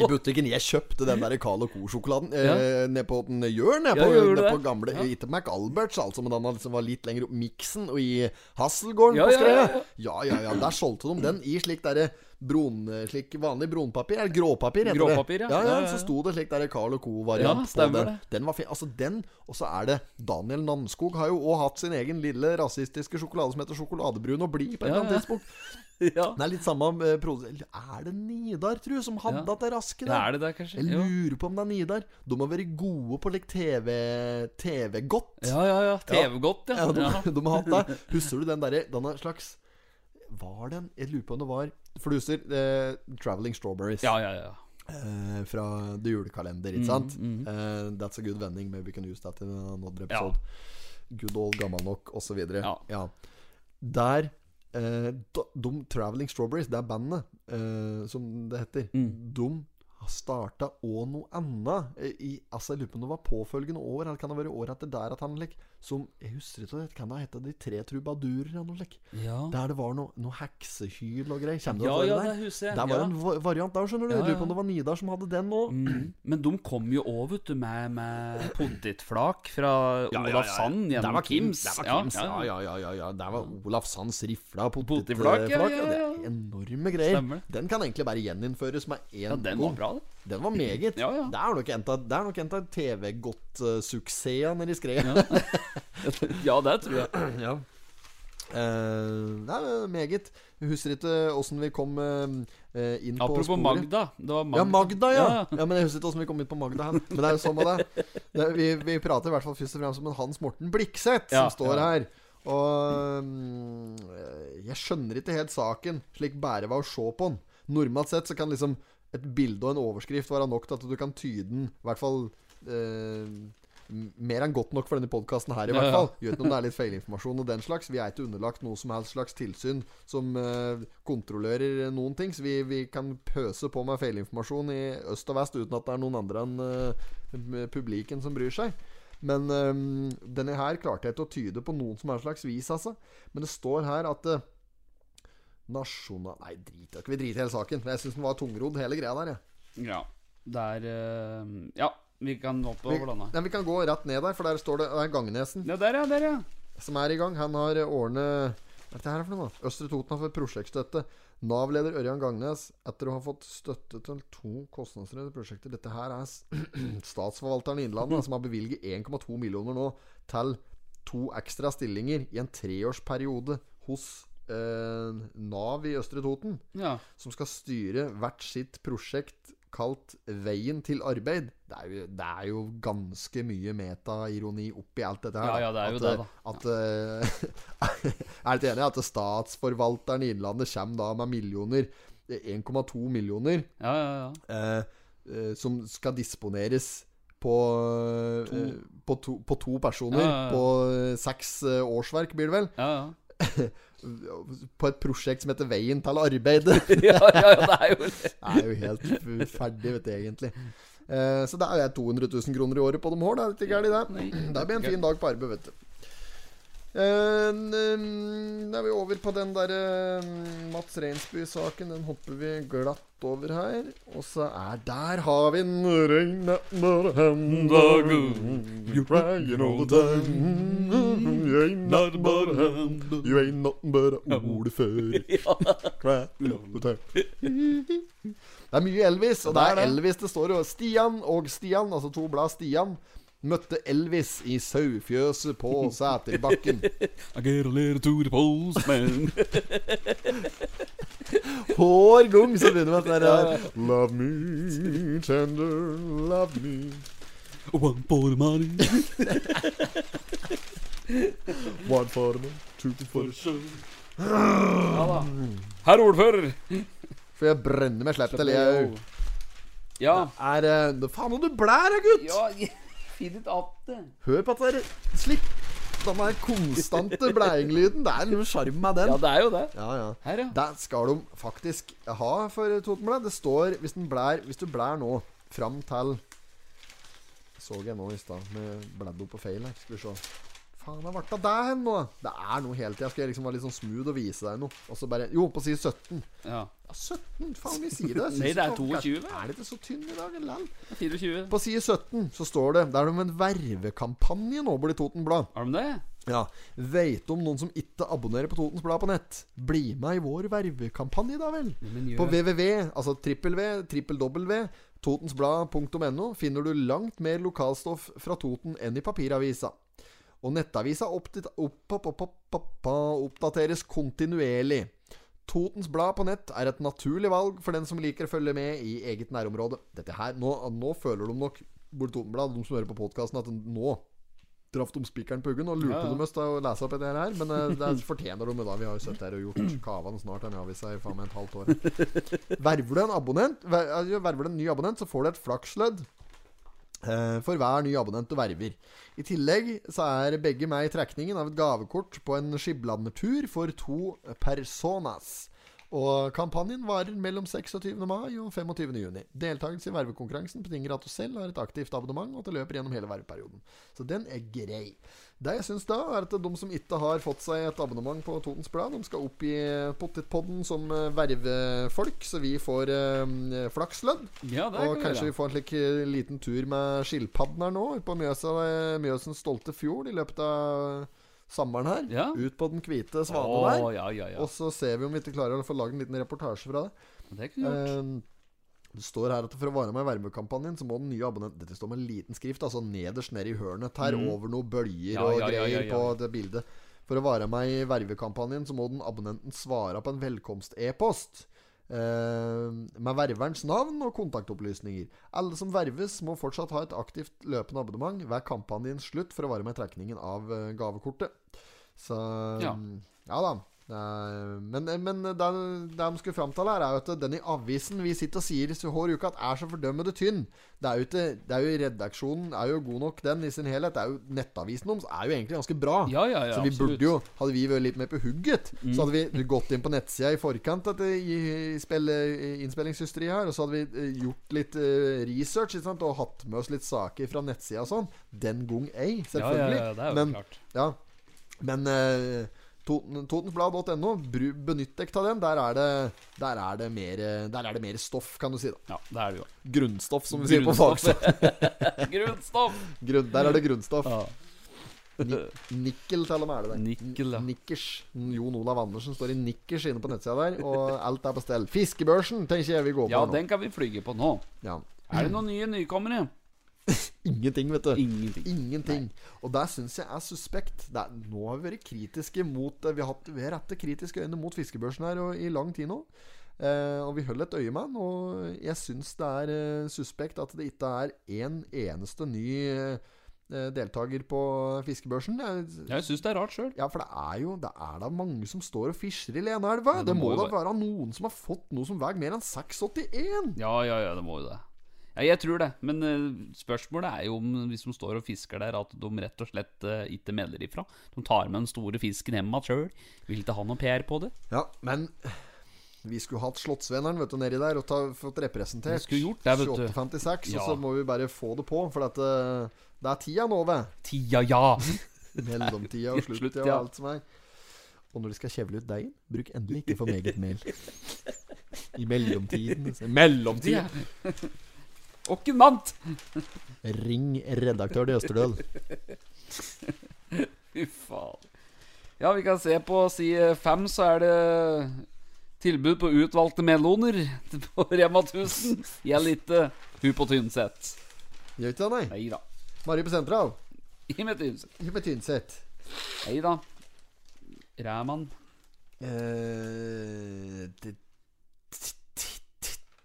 I butikken. Jeg kjøpte den der Carl Co-sjokoladen eh, Ja. nede på den Jørn. Ja, på, gjorde du på gamle Ja. Ikke McAlberts, altså, men den liksom var litt lenger opp Miksen og i Hasselgården Ja, på ja, Skreia. ja, Ja, ja, ja. Der solgte de den i slik derre bron, slik vanlig bronpapir. Eller gråpapir, heter Gråpapir, det. ja. Ja, ja, Så sto det slik der Carl Co-variant Ja, på stemmer den. det. Den var fin. Altså, den, og så er det Daniel Namskog har jo òg hatt sin egen lille rasistiske sjokolade som heter sjokoladebrun og blid på et eller annet ja. tidspunkt. <laughs> Ja. Det er litt samme eh, Er det Nidar, tror jeg, som hadde Ja. at det raske der? Ja, er det der, kanskje? Jeg lurer på om det er Nidar. De må være gode på like TV TV-godt. Ja, ja, ja. TV-godt, ja. Ja, de, ja. de har hatt det. Husker du den derre er slags Var den Jeg lurer på om det var For du husker eh, Traveling Strawberries Ja, ja, ja. eh, fra The Julekalender, ikke sant? Eh, that's a good vending. Maybe we can use that in another episode. Good old gammel nok, osv. Ja. Ja. Der eh, de, Traveling Strawberries, det er bandet eh, som det heter, Mm. de har starta òg noe annet. eh, I, altså, jeg lurer på om det var påfølgende år, eller kan det være året etter der at han lik, som Jeg husker ikke, det kan det heter, De tre trubadurer eller noe slik. ja. Der det var noe, noe heksehyl og greier. Kjenner du Ja, ja, det der? husker jeg. Der var ja. en variant der, skjønner du. Ja, Jeg lurer på om det var Nidar som hadde den òg. Mm. Men de kom jo òg, vet du, med, med potetflak fra Olaf Sand gjennom var Kims. Det var Ja, Kims. Ja, ja, ja. ja, ja. Der var Olaf Sands rifla Potetflak, ja, Ja, ja, ja. Det er enorme greier. Stemmer. Den kan egentlig bare gjeninnføres med én Ja, den var bra, det. Den var meget. Ja, ja. Det er nok en av, TV-godt-suksessene de skrev. <laughs> Ja, det tror jeg. <clears throat> Ja. Uh, det er meget. Husker ikke åssen vi kom uh, inn på Apropos sporet. Magda. Det var Magda. Ja, Magda, ja. Ja. Men jeg husker ikke åssen vi kom inn på Magda her. Men det er jo sånn med det. det vi, vi prater i hvert fall først og fremst om en Hans Morten Blikseth som står her. Og um, jeg skjønner ikke helt saken, slik bare var å se på den. Normalt sett så kan liksom et bilde og en overskrift være nok til at du kan tyde den, i hvert fall eh, mer enn godt nok for denne podkasten her, i hvert hvert ja. fall. Gjør ikke om det er litt feilinformasjon og den slags. Vi er ikke underlagt noe som helst slags tilsyn som eh, kontrollerer noen ting. Så vi, vi kan pøse på med feilinformasjon i øst og vest uten at det er noen andre enn eh, publiken som bryr seg. Men eh, denne her klarte jeg ikke å tyde på noen som helst slags vis, altså. Men det står her at eh, Nasjonal Nei, drit i det. Vi driter i hele saken. Jeg syns den var tungrodd, hele greia der. Jeg. Ja. Det er eh, Ja, vi kan hoppe over denne. Ja, vi kan gå rett ned der, for der står det Det er Gangnesen Ja, der, ja. Der, ja. som er i gang. Han har ordnet årene Hva er dette her for noe? da? Østre Toten har fått prosjektstøtte. Nav-leder Ørjan Gangnes, etter å ha fått støtte til to kostnadsrede prosjekter Dette her er <clears throat> Statsforvalteren i Innlandet som har bevilget 1,2 millioner nå til to ekstra stillinger i en treårsperiode hos eh, Nav i Østre Toten ja. som skal styre hvert sitt prosjekt kalt Veien til arbeid. Det er jo, det er jo ganske mye metaironi oppi alt dette her. Ja, ja, det er jo det, da. At, ja. <laughs> er dere enig i at statsforvalteren i Innlandet kommer da med millioner, eh, 1,2 millioner, Ja, ja, ja. eh, eh, som skal disponeres på to, eh, på to, på to personer på eh, seks eh, årsverk, blir det vel? ja, ja. <laughs> På et prosjekt som heter Veien til arbeid. <laughs> ja, ja, ja, det er jo det. Det er jo helt ferdig, vet du, egentlig. Eh, så det er jeg 200 000 kroner i året på dem hår. Det er ikke gærent, det. Det blir en fin dag på arbeid, vet du. Eh, n- Da er vi over på den der eh, Mats Reinsby-saken. Den hopper vi glatt over her. Og så er Der har vi den. <laughs> Det er mye Elvis, og det er. Elvis det står jo. Stian og Stian, altså to blad Stian, møtte Elvis i sauefjøset på Sæterbakken. I get a little to the postman. Hår gung så begynner vi med dette her. Love me tender, love me. One for the money. <laughs> One for the two for the show. Ja da. Herr ordfører. For jeg brenner meg slepp til, jeg. Ja. Er eh, det Faen om du blær, da, gutt! Ja, finn ut at det. Hør på at det er Slipp den der konstante blæinglyden. Det er noe sjarm med den. Ja, det er jo det. Ja, ja. Her, ja. Det skal de faktisk ha for Totenblad. Det står hvis, den blær, hvis du blær nå fram til Så jeg nå i stad med bladd opp på feil her. Skal vi se. Faen, har ble det hen nå? Det er noe hele tida. Skal jeg liksom være litt sånn smooth og vise deg noe? Og så bare Jo, på side 17. ja. Ja, 17? Faen, vi sier det. <laughs> Nei, det er 22. Er det ikke så tynn i dag, eller? 24. På side 17 så står det Det er om en vervekampanje nå blir Toten Blad. Har de det? Ja. Veit om noen som ikke abonnerer på Totens Blad på nett? Bli med i vår vervekampanje, da vel. På www, altså trippel V, trippel W, totensblad.no, finner du langt mer lokalstoff fra Toten enn i papiravisa. Og nettavisa oppdat- opp, opp, opp, opp, opp, oppdateres kontinuerlig. Totens Blad på nett er et naturlig valg for den som liker å følge med i eget nærområde. Dette her, Nå, nå føler de nok bort Totenblad, de som hører på podkasten, at nå traff de spikeren på huggen og lurte Ja, ja. dem oss til å lese opp dette her. Men eh, det fortjener de da. Vi har jo sittet her og gjort kavene snart denne avisa i faen meg et halvt år. Verver du en abonnent ver- Verver du en ny abonnent, så får du et flakslødd for hver ny abonnent du verver. I tillegg så er begge med i trekningen av et gavekort på en skiblandertur for to personas. Og kampanjen varer mellom 26. mai og 25. juni. Deltakelse i vervekonkurransen betinger at du selv har et aktivt abonnement, og at det løper gjennom hele verveperioden. Så den er grei. Det jeg syns da, er at de som ikke har fått seg et abonnement på Totens Blad, de skal opp i Pottitpodden som eh, vervefolk, så vi får eh, flakslønn. Ja, Og kan kanskje vi vi får en slik eh, liten tur med skilpadden her nå, på Mjøsa, eh, Mjøsens stolte fjord, i løpet av sommeren her. Ja. Ut på den hvite svanen oh, der. ja, ja. Og så ser vi om vi ikke klarer å få lagd en liten reportasje fra det. Det kunne vi gjort. Eh, det står her at for å være med i vervekampanjen, så må den nye abonnenten Dette står med liten skrift, altså nederst nede i hørnet her, over noen bølger Mm. Ja, og ja, greier ja, på det bildet. For å være med i vervekampanjen, så må den abonnenten svare på en velkomst-e-post. Eh, med ververens navn og kontaktopplysninger. Alle som verves, må fortsatt ha et aktivt løpende abonnement ved kampanjens slutt for å være med i trekningen av eh, gavekortet. Så Ja. ja da. Er, men men det, det de skulle fram til her, er jo at den i avisen vi sitter og sier så hver uke at er så fordømmende tynn. Det er jo ikke Det er jo Redaksjonen er jo god nok, den i sin helhet. Det er jo Nettavisen deres er jo egentlig ganske bra. Ja, ja, ja, så vi absolutt. Mm. burde jo Hadde vi vært litt mer på hugget, så hadde vi gått inn på nettsida i forkant av det, i, i spille, i innspillingshysteri her, og så hadde vi eh, gjort litt eh, research sant? og hatt med oss litt saker fra nettsida og sånn. Den gang ei, Ja, ja, selvfølgelig. ja, det er jo Men klart. ja, men eh, Toten- Totensblad.no, benytt deg av den. Der er det Der er det mer Der er det mer stoff, kan du si. da Ja, det er det jo. Grunnstoff, som vi sier på fagspråk. <laughs> Grunnstoff! Grunn, der er det grunnstoff. Ja. Nikkel, til og med, er det der. Nikkel, ja. Nikkers. Jon Olav Andersen står i nikkers inne på nettsida der, og alt er på stell. Fiskebørsen tenker jeg vi går på ja, nå. den kan vi flyge på nå. Ja. Er det noen nye nykommere? <laughs> Ingenting, vet du. Ingenting. Ingenting. Og det syns jeg er suspekt. Er, nå har vi vært kritiske mot Vi har, hatt, vi har kritiske øyne mot fiskebørsen her og, i lang tid nå. Eh, og vi holder et øye med den. Og jeg syns det er eh, suspekt at det ikke er en eneste ny eh, deltaker på fiskebørsen. Jeg, Jeg syns det er rart sjøl. ja, for det er jo Det er da mange som står og fischer i Leneelva. Det det må må da være noen som har fått noe som veier mer enn 681. Ja, ja, ja, det må jo det. Ja, jeg tror det. Men eh, spørsmålet er jo om hvis de står og fisker der, at de rett og slett eh, ikke melder ifra. De tar med den store fisken hjem sjøl. Vil ikke ha noe PR på det. Ja, men vi skulle hatt Slottsvenneren vet du, nedi der og ta, fått representert. Vi skulle gjort det, vet du. 2856, Ja. og så må vi bare få det på. For at, eh, det er tida nå, ved. Tida, ja! <laughs> Mellomtida og Slutt, sluttida og alt som er. Og når de skal kjevle ut deigen, bruk endelig ikke for meget mel. <laughs> I mellomtiden Mellomtida! Åkken vant! Ring redaktør Østerdøl. <laughs> Fy faen. Ja, vi kan se på side fem, så er det tilbud på utvalgte meloner <laughs> på Rema 1000. Gjelder ikke hun på Tynset. Gjør ikke det, nei? Nei da. Marie på Sentral. I Tynset. Med Tynset. Nei da. Ræman. Eh,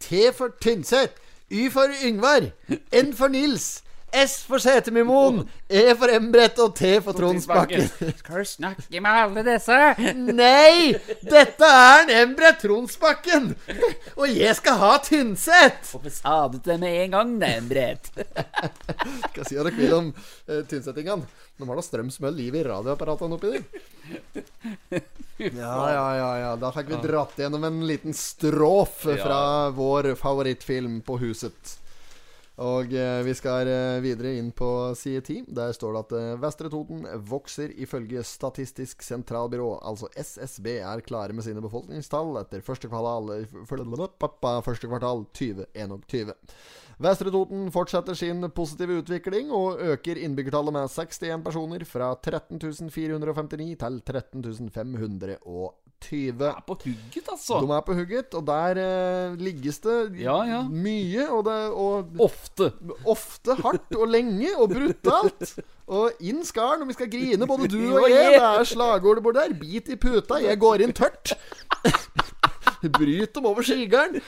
T for Tynset. Y for Yngvar. N for Nils. S for Setermimoen, E for Embret og T for Tronsbakken. <laughs> Skal du snakke med alle disse? Nei! Dette er en Embret Tronsbakken! Og jeg skal ha Tynset! Hvorfor sa du det med en gang, det, Embret? <laughs> Hva hva dere vil om uh, Tynsettingene. De har da strømsmøll liv i radioapparatene oppi der. <laughs> Ja, ja, ja, ja. Da fikk vi dratt gjennom en liten strof fra vår favorittfilm på huset. Og eh, vi skal eh, videre inn på side 10. Der står det at eh, Vestre Toten vokser ifølge Statistisk sentralbyrå, altså SSB, er klare med sine befolkningstall etter første kvartal, første kvartal 2021. Vestre Toten fortsetter sin positive utvikling og øker innbyggertallet med 61 personer fra 13.459 til 13.520. De Er på hugget, altså. De er på hugget, og der eh, ligges det Ja, ja. mye, og, det, og Ofte. ofte hardt og lenge og brutalt. Og inn skal når vi skal grine, både du <laughs> og jeg. Det er slagordet bort der. Bit i puta, jeg går inn tørt. Bryt dem over skigeren.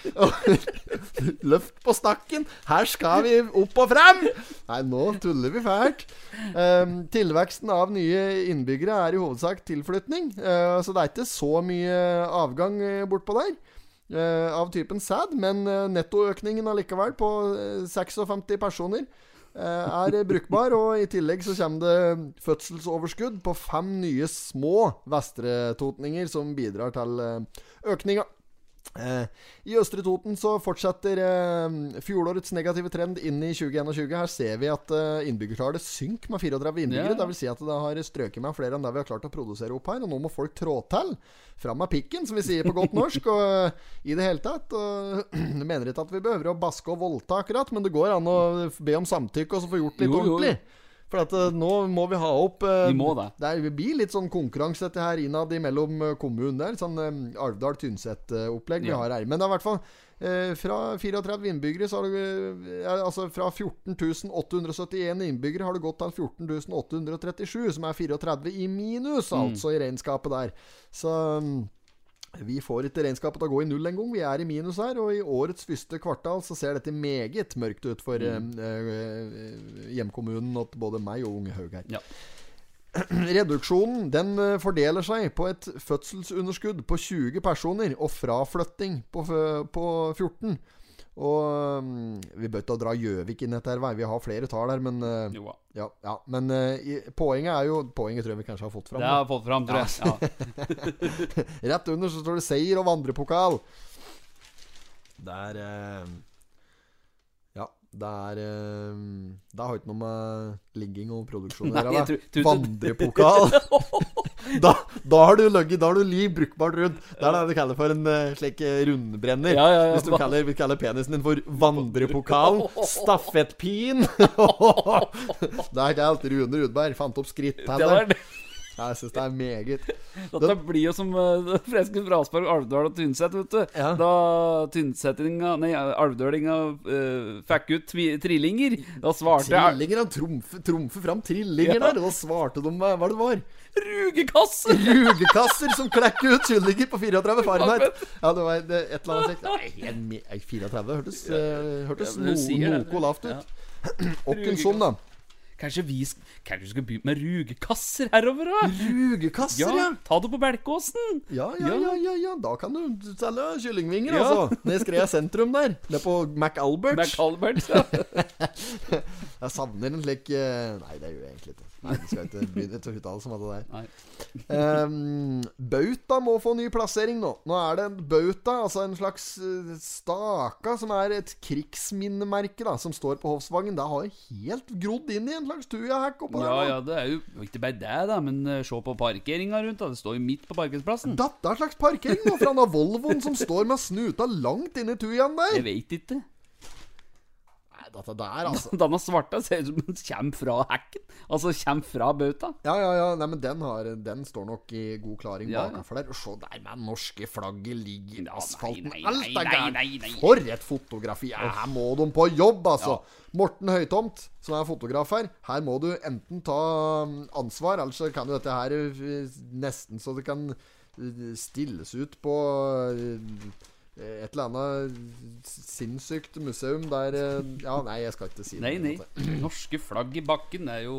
Løft på stakken. Her skal vi opp og frem! Nei, nå tuller vi fælt. Um, tilveksten av nye innbyggere er i hovedsak tilflytning. Uh, så det er ikke så mye avgang uh, bortpå der. Eh, av typen sæd, men eh, nettoøkningen allikevel på eh, 56 personer eh, er <laughs> brukbar. Og i tillegg så kommer det fødselsoverskudd på fem nye små vestretotninger som bidrar til økninga. Eh, I Østre Toten så fortsetter eh, fjorårets negative trend inn i 2021. Her ser vi at eh, innbyggertallet synker med 34 innbyggere. Yeah. Det vil si at det har strøket med flere enn det vi har klart å produsere opp her. Og nå må folk trå til. Fram med pikken, som vi sier på godt norsk. Og i det hele tatt. Og, <clears throat> mener ikke at vi behøver å baske og voldta akkurat, men det går an å be om samtykke og så få gjort litt Jo, jo. For at eh, nå må vi ha opp eh, Vi må det. det blir litt sånn konkurranse dette her innad imellom eh, kommunen der. Sånn Alvdal-Tynset-opplegg vi Ja. har her. Men det er i hvert fall fra 34 innbyggere så har eh, Altså fra 14.871 innbyggere har det gått til 14.837, som er 34 i minus, Mm. altså, i regnskapet der. Så mm, vi får ikke regnskapet til å gå i null engang. Vi er i minus her. Og i årets første kvartal så ser dette meget mørkt ut for Mm. eh, eh, hjemkommunen til både meg og Unge Haug her. Ja. <clears throat> Reduksjonen den eh, fordeler seg på et fødselsunderskudd på 20 personer og fraflytting på, på 14. Og mm, Vi bør ikke dra Gjøvik inn i dette, her, vi har flere tall her, men eh, ja, ja, Men eh, poenget er jo Poenget tror jeg vi kanskje har fått fram. Det har jeg fått fram, tror jeg. Ja. <laughs> Rett under så står det seier og vandrepokal. Det er eh, Ja, det er Det har ikke noe med ligging og produksjon å gjøre. Vandrepokal. <laughs> da, da har du løgget Da har du liv brukbart rundt. Det er det du kaller for en uh, slik eh, rundbrenner. Ja, ja, ja. Hvis du kaller, vi kaller penisen din for vandrepokal. Stafettpin. <laughs> det er ikke alt. Rune Rudberg fant opp det. Jeg syns det er meget. <laughs> Dette blir jo som <laughs> uh, Fredriksen Fraspark, Alvdal og Tynset, vet du. Ja. Da Tynsettinga Nei, Alvdølinga uh, fikk ut tvi, trillinger, da svarte Trillinger, han trumfer fram trillinger Ja. der. Da svarte de med hva det var. Rugekasser! <laughs> Rugekasser som klekker ut kyllinger på 34 Fahrenheit. Ja, det var det, et eller annet slikt. Nei, helt me- nei, 34 hørtes, uh, hørtes Ja, no, noe lavt ut. <clears throat> Åkken sånn, da. Kanskje vi kanskje vi skal begynne med rugekasser herover, da? Rugekasser, Ja, ja. ta det på Belkåsen! Ja, ja, ja, ja, ja. Da kan du selge kyllingvinger, Ja. altså. Ned i Skrea sentrum der. Nede på McAlbert. McAlbert. Ja. <laughs> Jeg savner en slik eh, Nei, det gjør jeg egentlig ikke. Nei, du skal ikke begynne til å uttale som at det er. Nei. Ehm, bauta må få ny plassering nå. Nå er det en bauta, altså en slags eh, staka, som er et krigsminnemerke, da, som står på Hofsvangen. Det har helt grodd inn i en slags tujahekk oppå Ja, der. ja, det er jo ikke bare det, da, men eh, se på parkeringa rundt. da Det står jo midt på parkeringsplassen. Dette er en slags parkering nå, fra den Volvoen som står med snuta langt inn i tujaen der. Jeg veit ikke. Nei, dette der, altså. Denne svarte ser ut som den kommer fra hekken. Altså kommer fra bauta. Ja, ja, ja. Nei, men den, har, den står nok i god klaring Ja, ja. bakenfor der. Se der med norske flagget ligger i asfalten. nei, nei, Alt er gærent. For et fotografi! Ja, her må de på jobb, altså. Morten Høytomt, som er fotograf her. Her må du enten ta um, ansvar, ellers så kan jo dette her uh, nesten så det kan uh, stilles ut på uh, et eller annet sinnssykt museum der uh, Ja, nei, jeg skal ikke si det. Nei, nei. <clears throat> Norske flagg i bakken er jo.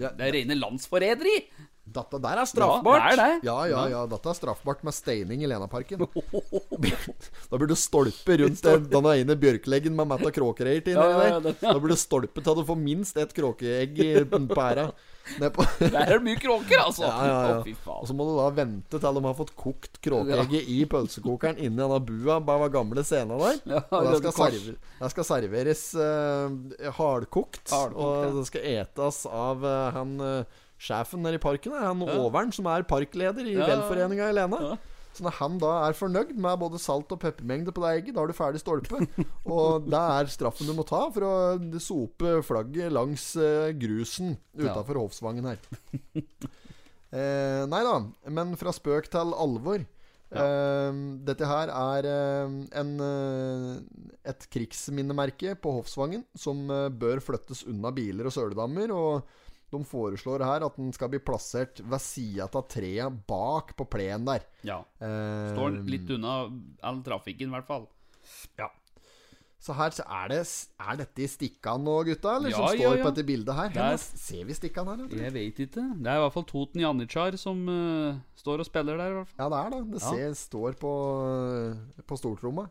Det er rene landsforræderi! Dette der er straffbart. Ja, det er det. Ja, ja, ja. Dette er straffbart med steining i Lenaparken. <laughs> <laughs> da blir du stolpe rundt den, ene bjørkeleggen med matta kråkereir til Ja, ja, ja. Da blir du stolpe til du får minst ett kråkeegg i pæra. <laughs> Der er det mye kråker, altså! Ja, ja, ja. Og så må du da vente til de har fått kokt kråkeegget i pølsekokeren inni denne bua bak var gamle scener der. Og det skal, server, der skal serveres uh, hardkokt. Hardkokt, og det skal etes av uh, han uh, sjefen nede i parken. der, Han Overen, som er parkleder i velforeninga i Lena. Ja. Så når han da er fornøyd med både salt og peppermengde på det egget, da har du ferdig stolpe. og det er straffen du må ta for å sope flagget langs grusen grusen Ja. Hovsvangen her. eh, nei da, men fra spøk til alvor. Eh, dette her er eh, en, eh, et krigsminnemerke på Hofsvangen som eh, bør flyttes unna biler og søledammer. Og de foreslår her at den skal bli plassert ved sida av treet bak på plenen der. Ja. Eh, Står litt unna all trafikken, i hvert fall. Ja. Så her så er, det, er dette i stikkan nå, gutta? Eller Ja, som står ja. på dette bildet her? Her, ser vi stikkan her? Jeg, Jeg vet ikke. Det er i hvert fall Toten Janitsjar som uh, står og spiller der. i hvert fall Ja, det er det. Det Ja. ser, står på, på stortromma.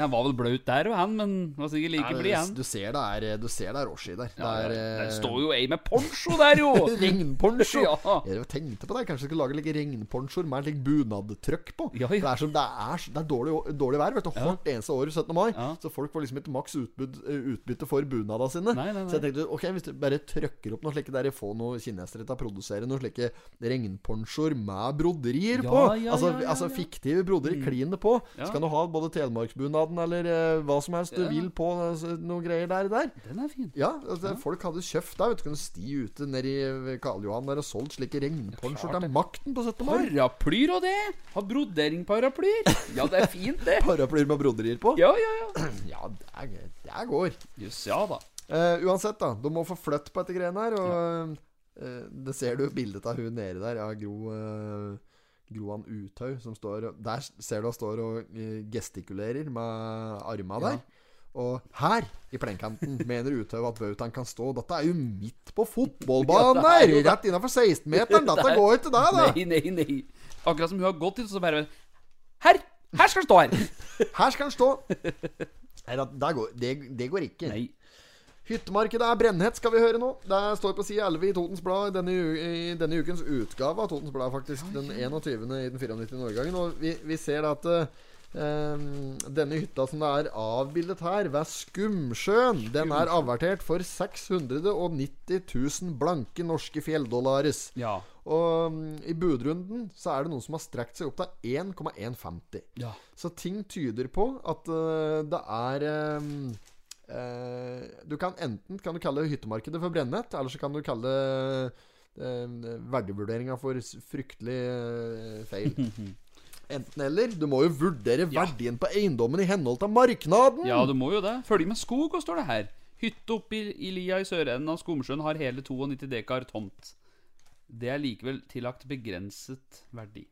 Han var vel blaut der òg, han, men var sikkert like blid, han. Du ser det er, du ser det er Roshi der. Ja, det det, er, det står jo ei med poncho der, jo! <laughs> Regnponcho! <laughs> Ja. Jeg tenkte på det. Kanskje jeg skulle lage like regnponchoer med litt bunadtrykk på. Ja, ja. Det er, som, det er, det er dårlig, dårlig vær vet du, hvert eneste år 17. mai. Så folk får liksom ikke maks utbytte, utbytte for bunada sine. Nei, nei, nei. Så jeg tenkte ok, hvis du bare trykker opp noe slike der få noen kinesere til å produsere noen slike regnponchoer med broderier på. altså, altså fiktive broderier klin det på. Så kan du ha både telemarksbunaden eller uh, hva som helst du vil på altså, noen greier der. der. Den er fin. Ja, altså, folk hadde kjøpt der. Vet du, kunne sti ute nedi i Karl Johan der og solgt slike regnponchoer til makten på 17. mai. Paraplyer og det! Ha broderingparaplyer! Ja, det er fint, det. <laughs> Paraplyer med broderier på. Ja, ja, ja. <clears throat> Ja, det, er, det går. Jøss, ja da. Uh, uansett, da. Du må få flytt på dette greiene her. Og eh, det ser du bildet av hun nede der. Ja, Gro Groan Uthaug som står Der ser du han står og eh, gestikulerer med arma der. Og her i plenkanten <laughs> mener Uthaug at bautaen kan stå. Dette er jo midt på fotballbanen Ja, er her! jo. Rett innafor 16-meteren. Dette <laughs> går ikke, deg, da. Nei, nei, nei. Akkurat som hun har gått hit, så bare Her! Her skal han stå her! Her skal han stå. Nei, det, går, det, det går ikke. Nei. Hyttemarkedet er brennhett, skal vi høre nå. Det står på side 11 i Totens Blad denne, i denne ukens utgave av Totens Blad, faktisk. Den 21. i den 94. årgangen. Og vi, vi ser at uh, denne hytta som det er avbildet her, ved Skumsjøen, den er avertert for 690 000 blanke norske fjelldollares. Ja. Og um, i budrunden så er det noen som har strekt seg opp til 1,150. Ja. Så ting tyder på at uh, det er øh, Du kan enten kan du kalle hyttemarkedet for brennett, eller så kan du kalle eh, verdivurderinga for fryktelig øh, feil. <laughs> Enten eller. Du må jo vurdere verdien på eiendommen i henhold til marknaden. ja, du må jo det. Følg med skog, og står det her. Hytte oppe i, i lia i sørenden av Skomsjøen har hele 92 dekar tomt. Det er likevel tillagt begrenset verdi.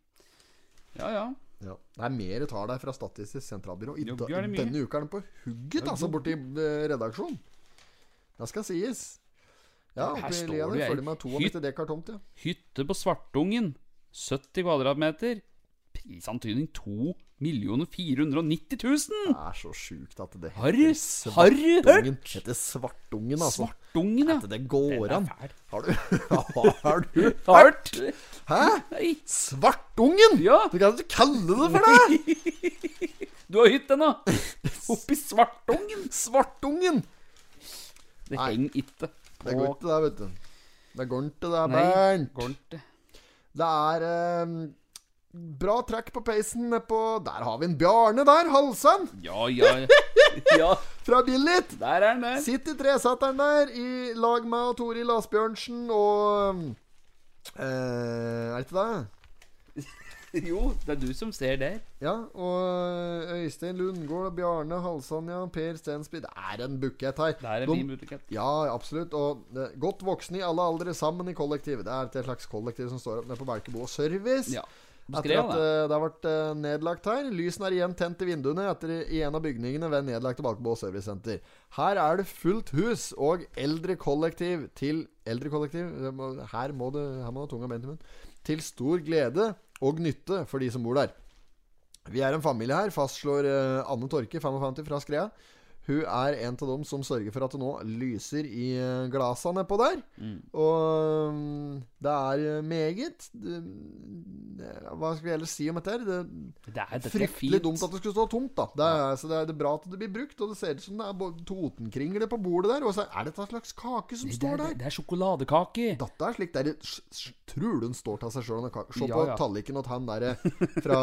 Ja, ja. Ja. Det er mer tall der fra Statistisk sentralbyrå. I da, denne uka er den på hugget, altså, borti eh, redaksjonen. Det skal sies. Ja, Her står du ei 92 tomt, ja. Hytte på Svartungen. 70 kvadratmeter. Prisantydning 2 490 000! Det er så sjukt at det heter Svartungen. Det Heter Svartungen, altså. Svartungen, ja. At det går an. Har du, <laughs> har <laughs> du hørt? Hæ? Nei. Svartungen? Ja. Du kan ikke kalle det for det! <laughs> Du har hytte nå! Oppi Svartungen! Svartungen! Det henger ikke på Det går ikke, det, vet du. Det går ikke, det, Bernt. Det er eh, bra trekk på peisen nedpå Der har vi en Bjarne der, Halsan, Ja, ja, <laughs> ja. fra Billit. Der er han der. Sitter i tresetteren der i lag med Toril Asbjørnsen og eh, Er det ikke det? <laughs> Jo, det er du som ser der. Ja, og Øystein Lundgård Bjarne Halsand, ja. Per Stensby. Det er en bukett her. Det er en fin butikk. Ja, absolutt. Og det, godt voksne i alle aldre sammen i kollektiv. Det er et slags kollektiv som står opp nede på Belkebo og Service. Ja. Etter at det. eh, det har vært uh, nedlagt her. Lysene er igjen tent i vinduene etter i en av bygningene ved nedlagte Balkebå Servicesenter. Her er det fullt hus og eldrekollektiv til Eldrekollektiv kollektiv Her må det Her må du ha tunga beint i munnen. Til stor glede og nytte for de som bor der. Vi er en familie her, fastslår eh, Anne Torke, 55 fra Skrea. Hun er en av dem som sørger for at det nå lyser i uh, glasa nedpå der. Og mm, det er eh, meget det, det, Hva skal vi ellers si om dette? her? Det, Det er, er fryktelig dumt at det skulle stå tomt, da. Det er, så det er, det er bra at det blir brukt, og det ser ut som det er Totenkringle på bordet der. Og så er det et slags kake som Det, står er, der. det er sjokoladekake. Dette er slik der Tror du den står til seg sjøl? Se Ja, på ja. talliken til han derre fra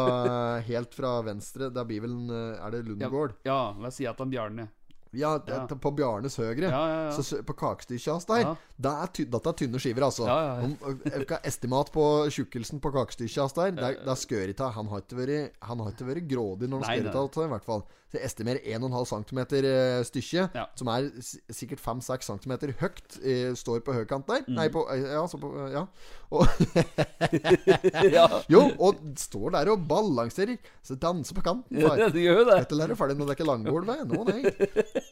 helt fra venstre. Det blir vel eh, Er det Ja, Lundegård? ja la oss si at han Bjarne? Ja, det, Ja. på Bjarnes høyre. Ja, ja, ja. Så på kakestykket hans der Ja. det er ty Dette er tynne skiver, altså. Ja, er estimat på tjukkelsen på kakestykket hans der? Det, det er skørita. Han har ikke vært Han har ikke vært grådig når han skørita, i hvert fall. Så jeg estimerer 1,5 cm stykket, Ja. som er sikkert 5-6 cm høyt, står på høykant der. Mm. Nei, på Ja, så på Ja. Og, <laughs> ja. <laughs> jo, og står der og balanserer. Så danser på kanten. Ja, det gjør det. Dette lærer ferdig når det er ikke langbord ved. Nå, nei.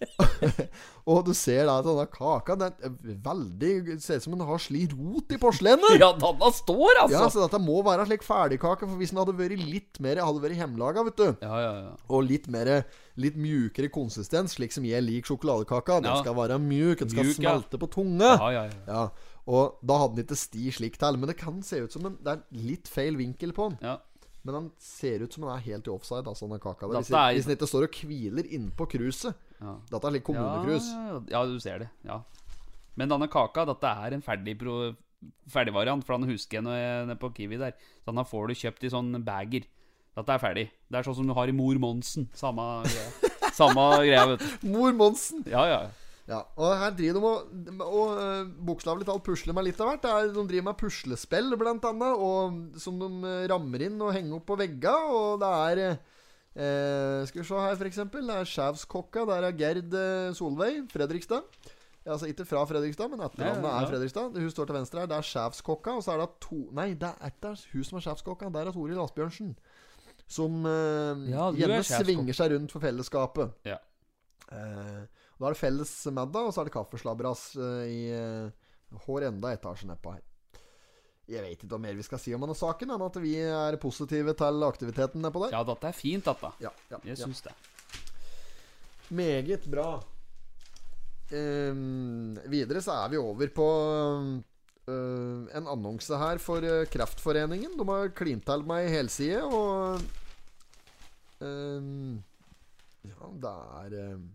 <laughs> og du ser da at denne kaka Den er veldig Ser ut som den har sli rot i porselenet. <laughs> Ja, denne står, altså! Ja, så dette må være slik ferdigkake. For hvis den hadde vært litt mer Hadde vært hjemmelaga, vet du, Ja, ja, ja. og litt mer Litt mjukere konsistens, slik som jeg liker sjokoladekaka Den Ja. skal være mjuk, den skal Mjuk, smelte på tunga. Ja, ja, ja. Ja, Og da hadde den ikke sti slik til. Men det kan se ut som en Det er litt feil vinkel på den. ja. Men han ser ut som han er helt i offside, altså, denne kaka der. Hvis, er- hvis den ikke står og hviler innpå kruset. Ja. Dette er litt kommunekrus. Ja, ja, ja, du ser det. Ja. Men denne kaka, dette er en ferdig pro ferdigvariant, for han husker jeg når jeg nede på Kiwi der. Så Denne får du kjøpt i sånn bager. Dette er ferdig. Det er sånn som du har i Mor Monsen. Samme greia. <laughs> Samme greia, vet du. Mor Monsen! Ja, ja. Ja, og her driver de og, og uh, bokstavelig talt pusler med litt av hvert. Er, de driver med puslespill, blant annet, og, som de eh, rammer inn og henger opp på vegga. Og det er eh, Skal vi se her, eksempel. Det er Skjævskokka. Der er Gerd eh, Solveig, Fredrikstad. Altså ikke fra Fredrikstad, men etternavnet Ja, ja, ja. er Fredrikstad. Hun står til venstre her. Det er Sjævskokka, og så er det to Nei, det er ikke hun som er Sjævskokka. Der er Toril Asbjørnsen. Som eh, Ja, er gjerne svinger seg rundt for fellesskapet. ja. Eh, Da er det felles middag, og så er det kaffeslabberas eh, i eh, hver enda etasje nedpå her. Jeg vet ikke hva mer vi skal si om denne saken, enn at vi er positive til aktiviteten nedpå der. Ja, dette er fint, dette. Ja, ja, Jeg ja. det. Meget bra. Um, videre så er vi over på um, en annonse her for øh, Kreftforeningen. De har klint til meg helside, og um, Ja, det er ehm,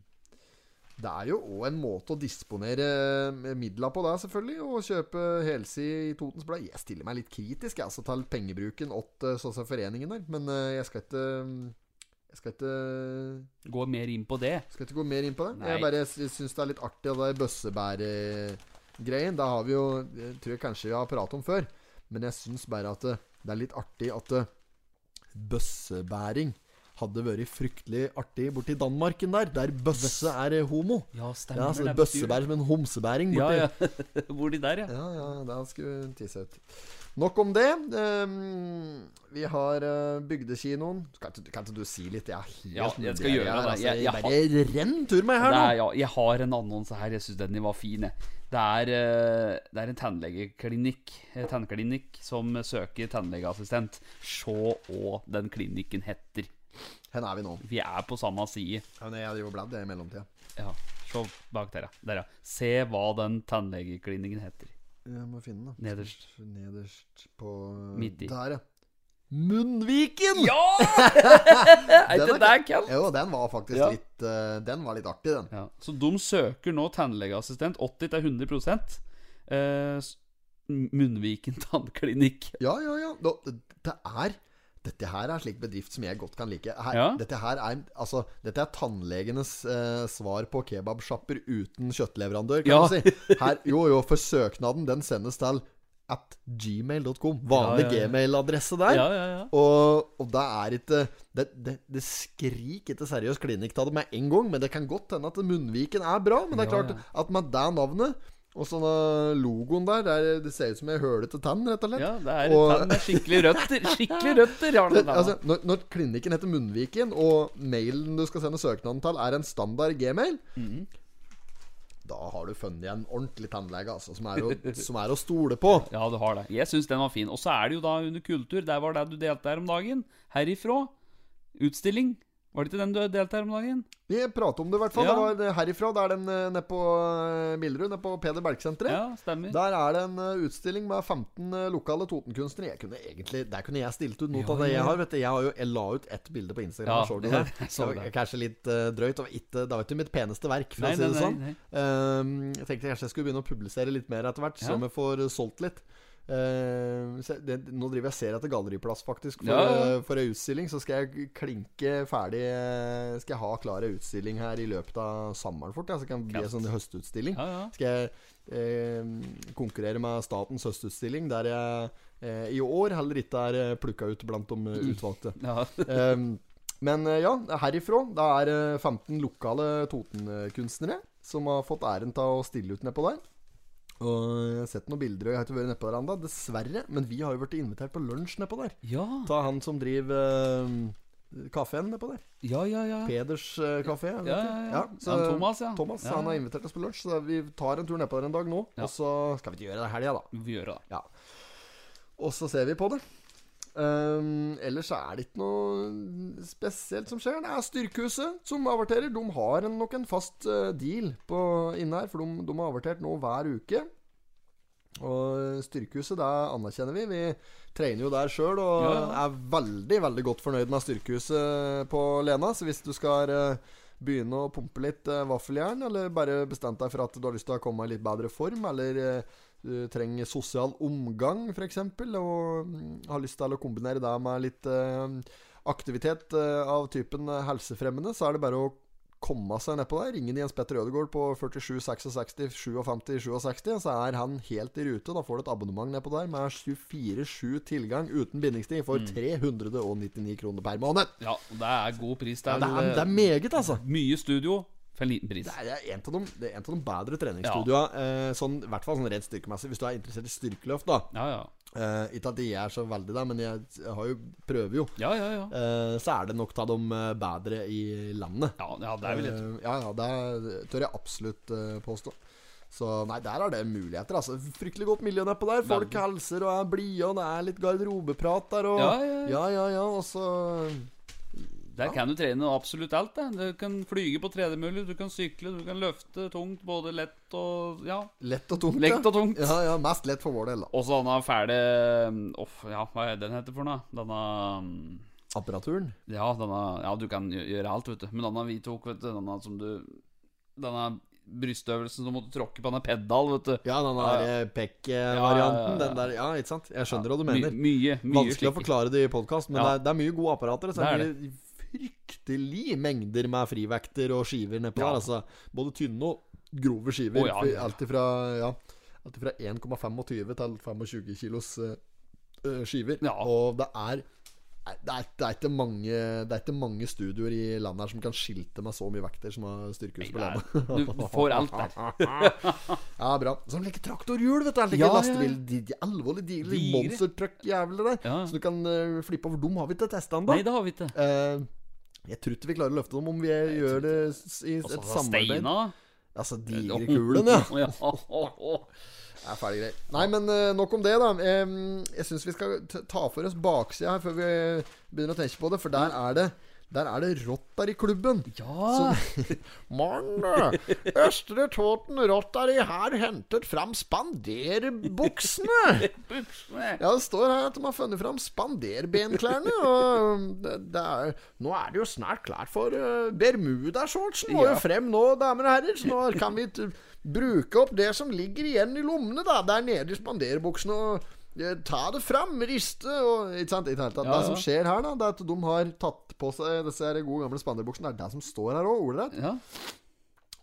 Det er jo òg en måte å disponere eh, midler på, det, selvfølgelig. Å kjøpe helside i Totens Blad. Jeg stiller meg litt kritisk altså, til pengebruken åt sånn foreningen der, men øh, jeg skal ikke Jeg skal ikke Gå mer inn på det. skal ikke gå mer inn på det. Nei. Jeg bare syns det er litt artig, det der bøssebæregreien. Det har vi jo jeg tror jeg kanskje vi har pratet om før. Men jeg syns bare at det, det er litt artig at bøssebæring hadde vært fryktelig artig borti Danmarken der, der bøsse er homo. Ja, Ja, stemmer så det. Bøssebæring som en homsebæring borti Ja, ja. <laughs> borti de der, ja. ja, ja, da skulle vi tisse ut. Nok om det. Um, vi har uh, Bygdekinoen. Kan kan ikke du si litt? Jeg er helt Ja, jeg skal gjøre det. Altså, Jeg- jeg bare renn tur meg her nå. er, ja. Jeg har en annonse her. Jeg syns den var fin. Det er, eh, det er en tannlegeklinikk eh, Tannklinikk som søker tannlegeassistent. Se hva den klinikken heter. Hvor er vi nå? Vi er på samme side. Ja, nei, jeg driver og bladd i mellomtida. Ja, Se bak der, ja. Der, ja. Se hva den tannlegeklinikken heter. Jeg må finne den. Nederst. Nederst på Midt i. Der, ja. Munnviken! Ja! <laughs> er ikke det kult? Jo, den var faktisk Ja. litt uh, Den var litt artig, den. Ja, så de søker nå tannlegeassistent 80-100 uh, Munnviken tannklinikk. Ja, ja, ja. Det, det er dette her er slik bedrift som jeg godt kan like. Her, Ja. Dette her er Altså, dette er tannlegenes eh, svar på kebabsjapper uten kjøttleverandør, kan Ja. du si. Her, jo, jo, for søknaden den sendes til at gmail.com. Vanlig Ja, ja, ja. gmail-adresse der. Ja, ja, ja. Og, og det er ikke Det, det, det skriker ikke seriøs klinikk av det med en gang, men det kan godt hende at Munnviken er bra. Men det er klart at med det navnet og sånne logoen der, der Det ser ut som ei hølete tann, rett og slett. ja det er Og- tann med skikkelig røtter. <laughs> Skikkelig røtter har den altså, når, når klinikken heter Munnviken, og mailen du skal sende søknaden til, er en standard gmail Mhm. Da har du funnet en ordentlig tannlege, altså, som er, å, <laughs> som er å stole på. Ja, du har det. Jeg syns den var fin. Og så er det jo da under kultur. Der var det du delte her om dagen. Herifra. Utstilling. Var det ikke den du delte her om dagen? Vi prater om det, i hvert fall. Ja. Det var det herifra. Det er den eh, nede på eh, Billerud, nede på Peder Berg-senteret. Ja, stemmer. Der er det en eh, utstilling med 15 lokale Totenkunstnere. Jeg kunne egentlig, Der kunne jeg stilt ut noe av det jeg har. Vet du. Jeg, har jo, jeg la ut ett bilde på Instagram. Ja, så det- <laughs> det? så. Kanskje litt uh, drøyt. Var ikke, det var ikke mitt peneste verk, for Nei, å si det nei, sånn. nei. um, jeg tenkte kanskje jeg skulle begynne å publisere litt mer etter hvert, så vi får eh, solgt litt. Så det, nå driver jeg og ser etter galleriplass, faktisk, for, Ja, eh, for ei utstilling. Så skal jeg klinke ferdig uh, Skal jeg ha klar ei utstilling her i løpet av sommeren fort. Ja, så kan det bli en sånn høstutstilling. Ja. Skal jeg konkurrere med Statens høstutstilling, der jeg i år heller ikke er plukka ut blant de eh, utvalgte. ja. <laughs> Ehm, men ja, herifra da er eh, 15 lokale Toten-kunstnere som har fått æren av å stille ut nedpå der. Og jeg har sett noen bilder, og jeg har ikke vært nedpå der ennå, dessverre. Men vi har jo blitt invitert på lunsj nedpå der. ja. Ta han som driver uh, kafeen nedpå der. Ja, ja, ja. Peders uh, kafé. Ja, Ja, ja, ja. så- Han Thomas, ja. Thomas, Ja, Han har invitert oss på lunsj, så vi tar en tur nedpå der en dag nå. Ja. Og så skal vi ikke gjøre det i helga, da. Vi gjør det. da. Ja. Og så ser vi på det. Ehm, ellers er det ikke noe spesielt som skjer. Det er Styrkehuset som averterer. De har en, nok en fast uh, deal på, inne her, for de, de har avertert nå hver uke. Og Styrkehuset, det anerkjenner vi. Vi trener jo der sjøl og Ja, ja. er veldig, veldig godt fornøyd med Styrkehuset på Lena. Så hvis du skal uh, begynne å pumpe litt uh, vaffeljern, eller bare bestemt deg for at du har lyst til å komme i litt bedre form, eller eh, du trenger sosial omgang, f.eks., og mm, har lyst til å kombinere det med litt eh, aktivitet eh, av typen eh, helsefremmende, så er det bare å komme seg nedpå der. Ringe Jens Petter Ødegaard på 47 66 57 67, så er han helt i rute. Da får du et abonnement nedpå der med 24-7 tilgang uten bindingstid for 399 kroner per måned. Ja, det er god pris Ja, det, er, det er meget, altså. mye studio for en liten pris. Det er en av de, det er en av de bedre treningsstudioene. Eh, sånn, I hvert fall sånn rent styrkemessig. Hvis du er interessert i styrkeløft, da. Ja, ja. Eh, ikke at jeg er så veldig der, men jeg, har jo prøver jo. Ja, ja, ja. Eh, så er det nok av de bedre i landet. Ja, ja det er vel litt. Eh, ja, ja, det tør jeg absolutt påstå. Så nei, der er det muligheter. Altså Fryktelig godt miljø nedpå der. Folk helser og er blide, og det er litt garderobeprat der. Og, Ja, ja, ja. ja, ja, ja, Og så Der kan du trene absolutt alt. det. Du kan flyge på tredemølle, du kan sykle, du kan løfte tungt. Både lett og Ja. lett og tungt. Lett og tungt. Ja, ja, mest lett for vår del, da. Og så denne fæle Uff, ja, hva er den heter for noe? Denne mm, Apparaturen. Ja, denne Ja, du kan gjøre alt, vet du. Men denne vi tok, vet du, denne som du Denne brystøvelsen som måtte tråkke på denne pedal, vet du. Ja, den der eh, ja. Den der, ja, ikke sant? Jeg skjønner hva du mener. mye, mye Vanskelig å forklare det i podkast, men det, er, mye gode apparater. Så det er, Det fryktelig mengder med frivekter og skiver nedpå Ja. der. Altså, både tynne og grove skiver. Oh, ja, ja. Alt ifra ja, alt ifra 1,25 til 25 kilos eh, skiver. Og det er det er, det, er mange, det er ikke mange studioer i landet her som kan skilte med så mye vekter som har styrkehus på landet. Du får alt der. <laughs> Ja, bra. Sånn like traktorhjul, vet du. Like Ja, lastebil. De, de alvorlig digre monstertruck-jævler der. Ja. Så du kan uh, flippe over. Dem har vi ikke testa ennå. Nei, det har vi ikke. Eh, jeg tror ikke vi klarer å løfte dem om vi gjør det i Og så et har samarbeid. Steina. Altså digerkulen, ja. <laughs> ja. Det er ferdig greier. Nei, men eh, nok om det, da. Jeg syns vi skal ta for oss baksida her før vi begynner å tenke på det. For der er det Der er det Rotary-klubben. ja. <laughs> Morn, Østre Tåten Rotary her hentet fram spanderbuksene. Ja, det står her at de har funnet fram spanderbenklærne. Og det, det er, nå er det jo snart klart for uh, Bermudashortsen. Må Ja. jo frem nå, damer og herrer. Så nå kan vi bruke opp det som ligger igjen i lommene da der nede i spanderbuksene. Og ta det fram, riste og Ikke sant? Ikke helt, tatt. Ja, Det som skjer her, da Det er at de har tatt på seg disse her gode gamle spanderbuksene. Det er det som står her òg, ordrett. ja.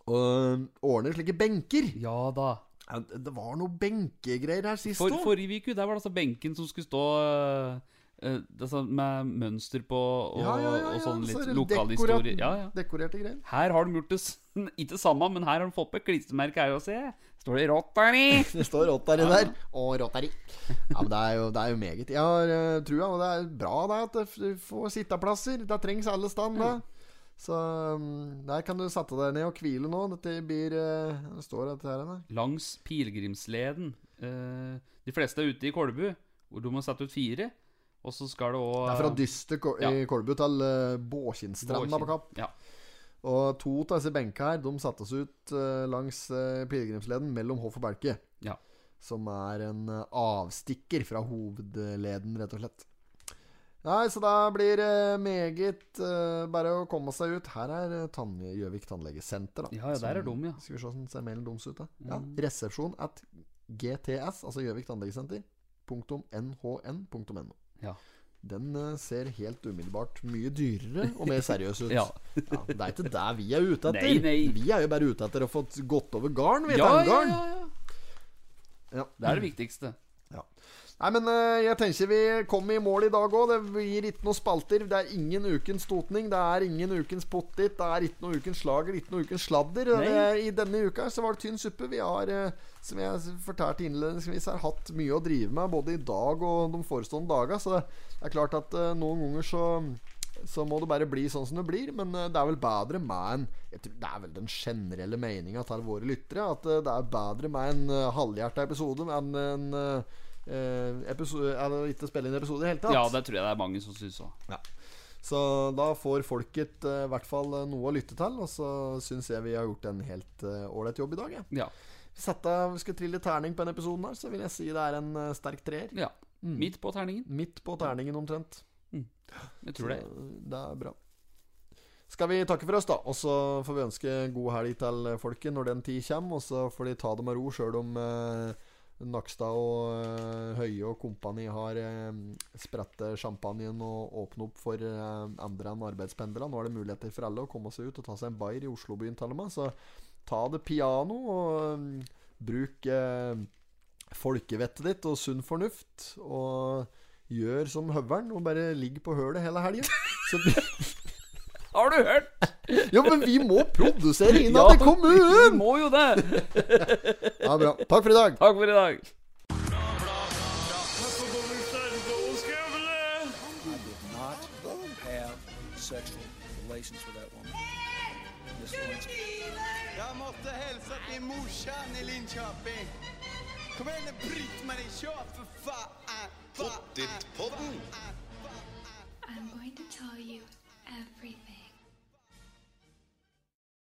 Og ordner slike benker. Ja da. Ja, det det var noe benkegreier her sist For, òg. forrige uke, der var det altså benken som skulle stå øh, altså med mønster på og, og sånn litt lokalhistorie. Ja, ja. Dekorerte greier. Her har de gjort det <laughs> ikke samme, men her har de fått på et klistremerke her se. Står det Rotary? <laughs> Det står Rotary der. Og Rotary. Ja, men det er jo, det er jo meget. Jeg har uh, trua, og det er bra det at du får sitteplasser. Det trengs alle stand, det. Så um, der kan du sette deg ned og hvile nå. Dette blir uh, Det står dette her. Langs pilegrimsleden. Uh, de fleste er ute i Kolbu, hvor du må sette ut fire. Og så skal det òg er fra Dyster Ja. i Kolbu til uh, Båkinnstranda på Kapp. Ja. Og to av disse benkene her De settes ut eh, langs uh, pilegrimsleden mellom Hoff og Belke. Ja. Som er en eh, avstikker fra hovedleden, rett og slett. Nei, så da blir det meget uh, bare å komme seg ut. Her er uh, Gjøvik tannlegesenter, da. Ja, ja, der er dum, ja. Skal vi se hvordan ser mailen deres ut, da. Ja, Mm. resepsjon at GTS, altså Gjøvik tannlegesenter, punktum nhn.no. Ja. Den eh, ser helt umiddelbart mye dyrere og mer seriøs ut. <laughs> Ja. Ja, det er ikke det vi er ute etter. Nei, nei. Vi er jo bare ute etter å få gått over garn. Vi Ja, ja, ja, ja. Ja. Det er det viktigste. Nei, men eh, jeg tenker vi kom i mål i dag òg. Det gir ikke noen spalter. Det er ingen ukens totning. Det er ingen ukens pottit. Det er ikke noe ukens slager, ikke noe ukens sladder. Det er, I denne uka så var det tynn suppe. Vi har, eh, som jeg fortalte innledningsvis, har hatt mye å drive med både i dag og de forestående dager. Så det er klart at eh, noen ganger så så må det bare bli sånn som det blir. Men eh, det er vel bedre med en Det er vel den generelle meninga til våre lyttere at eh, det er bedre med en halvhjerta episode enn en episode, eller ikke spille inn episode i det hele tatt. Ja, det tror jeg det er mange som syns òg. Så da får folket eh, i hvert fall eh, noe å lytte til. Og så syns jeg vi har gjort en helt eh, ålreit jobb i dag. jeg. Ja. Sette, vi skal trille terning på denne episoden, her så vil jeg si det er en uh, sterk treer. ja. Midt på terningen. Midt på terningen omtrent. Jeg tror det. Så det er bra. Skal vi takke for oss, da? Og så får vi ønske god helg til folket når den tid kommer. Og så får de ta det med ro sjøl om eh, Nakstad og eh, Høie og kompani har eh, spredt champagnen og åpnet opp for eh, andre enn arbeidspendlere. Nå er det muligheter for alle å komme seg ut og ta seg en bayer i Oslobyen til og med. Så ta det piano og eh, bruk eh, folkevettet ditt og sunn fornuft. Og gjør som høveren og bare ligg på hølet hele helgen. Så har du hørt? Jo, men vi må produsere innad <laughs> ja, i kommunen! Vi må jo det. Ja, bra. Takk for i dag. Takk for i dag. Jeg måtte i Linköping. Kom igjen, bryt meg i kjøp, for faen!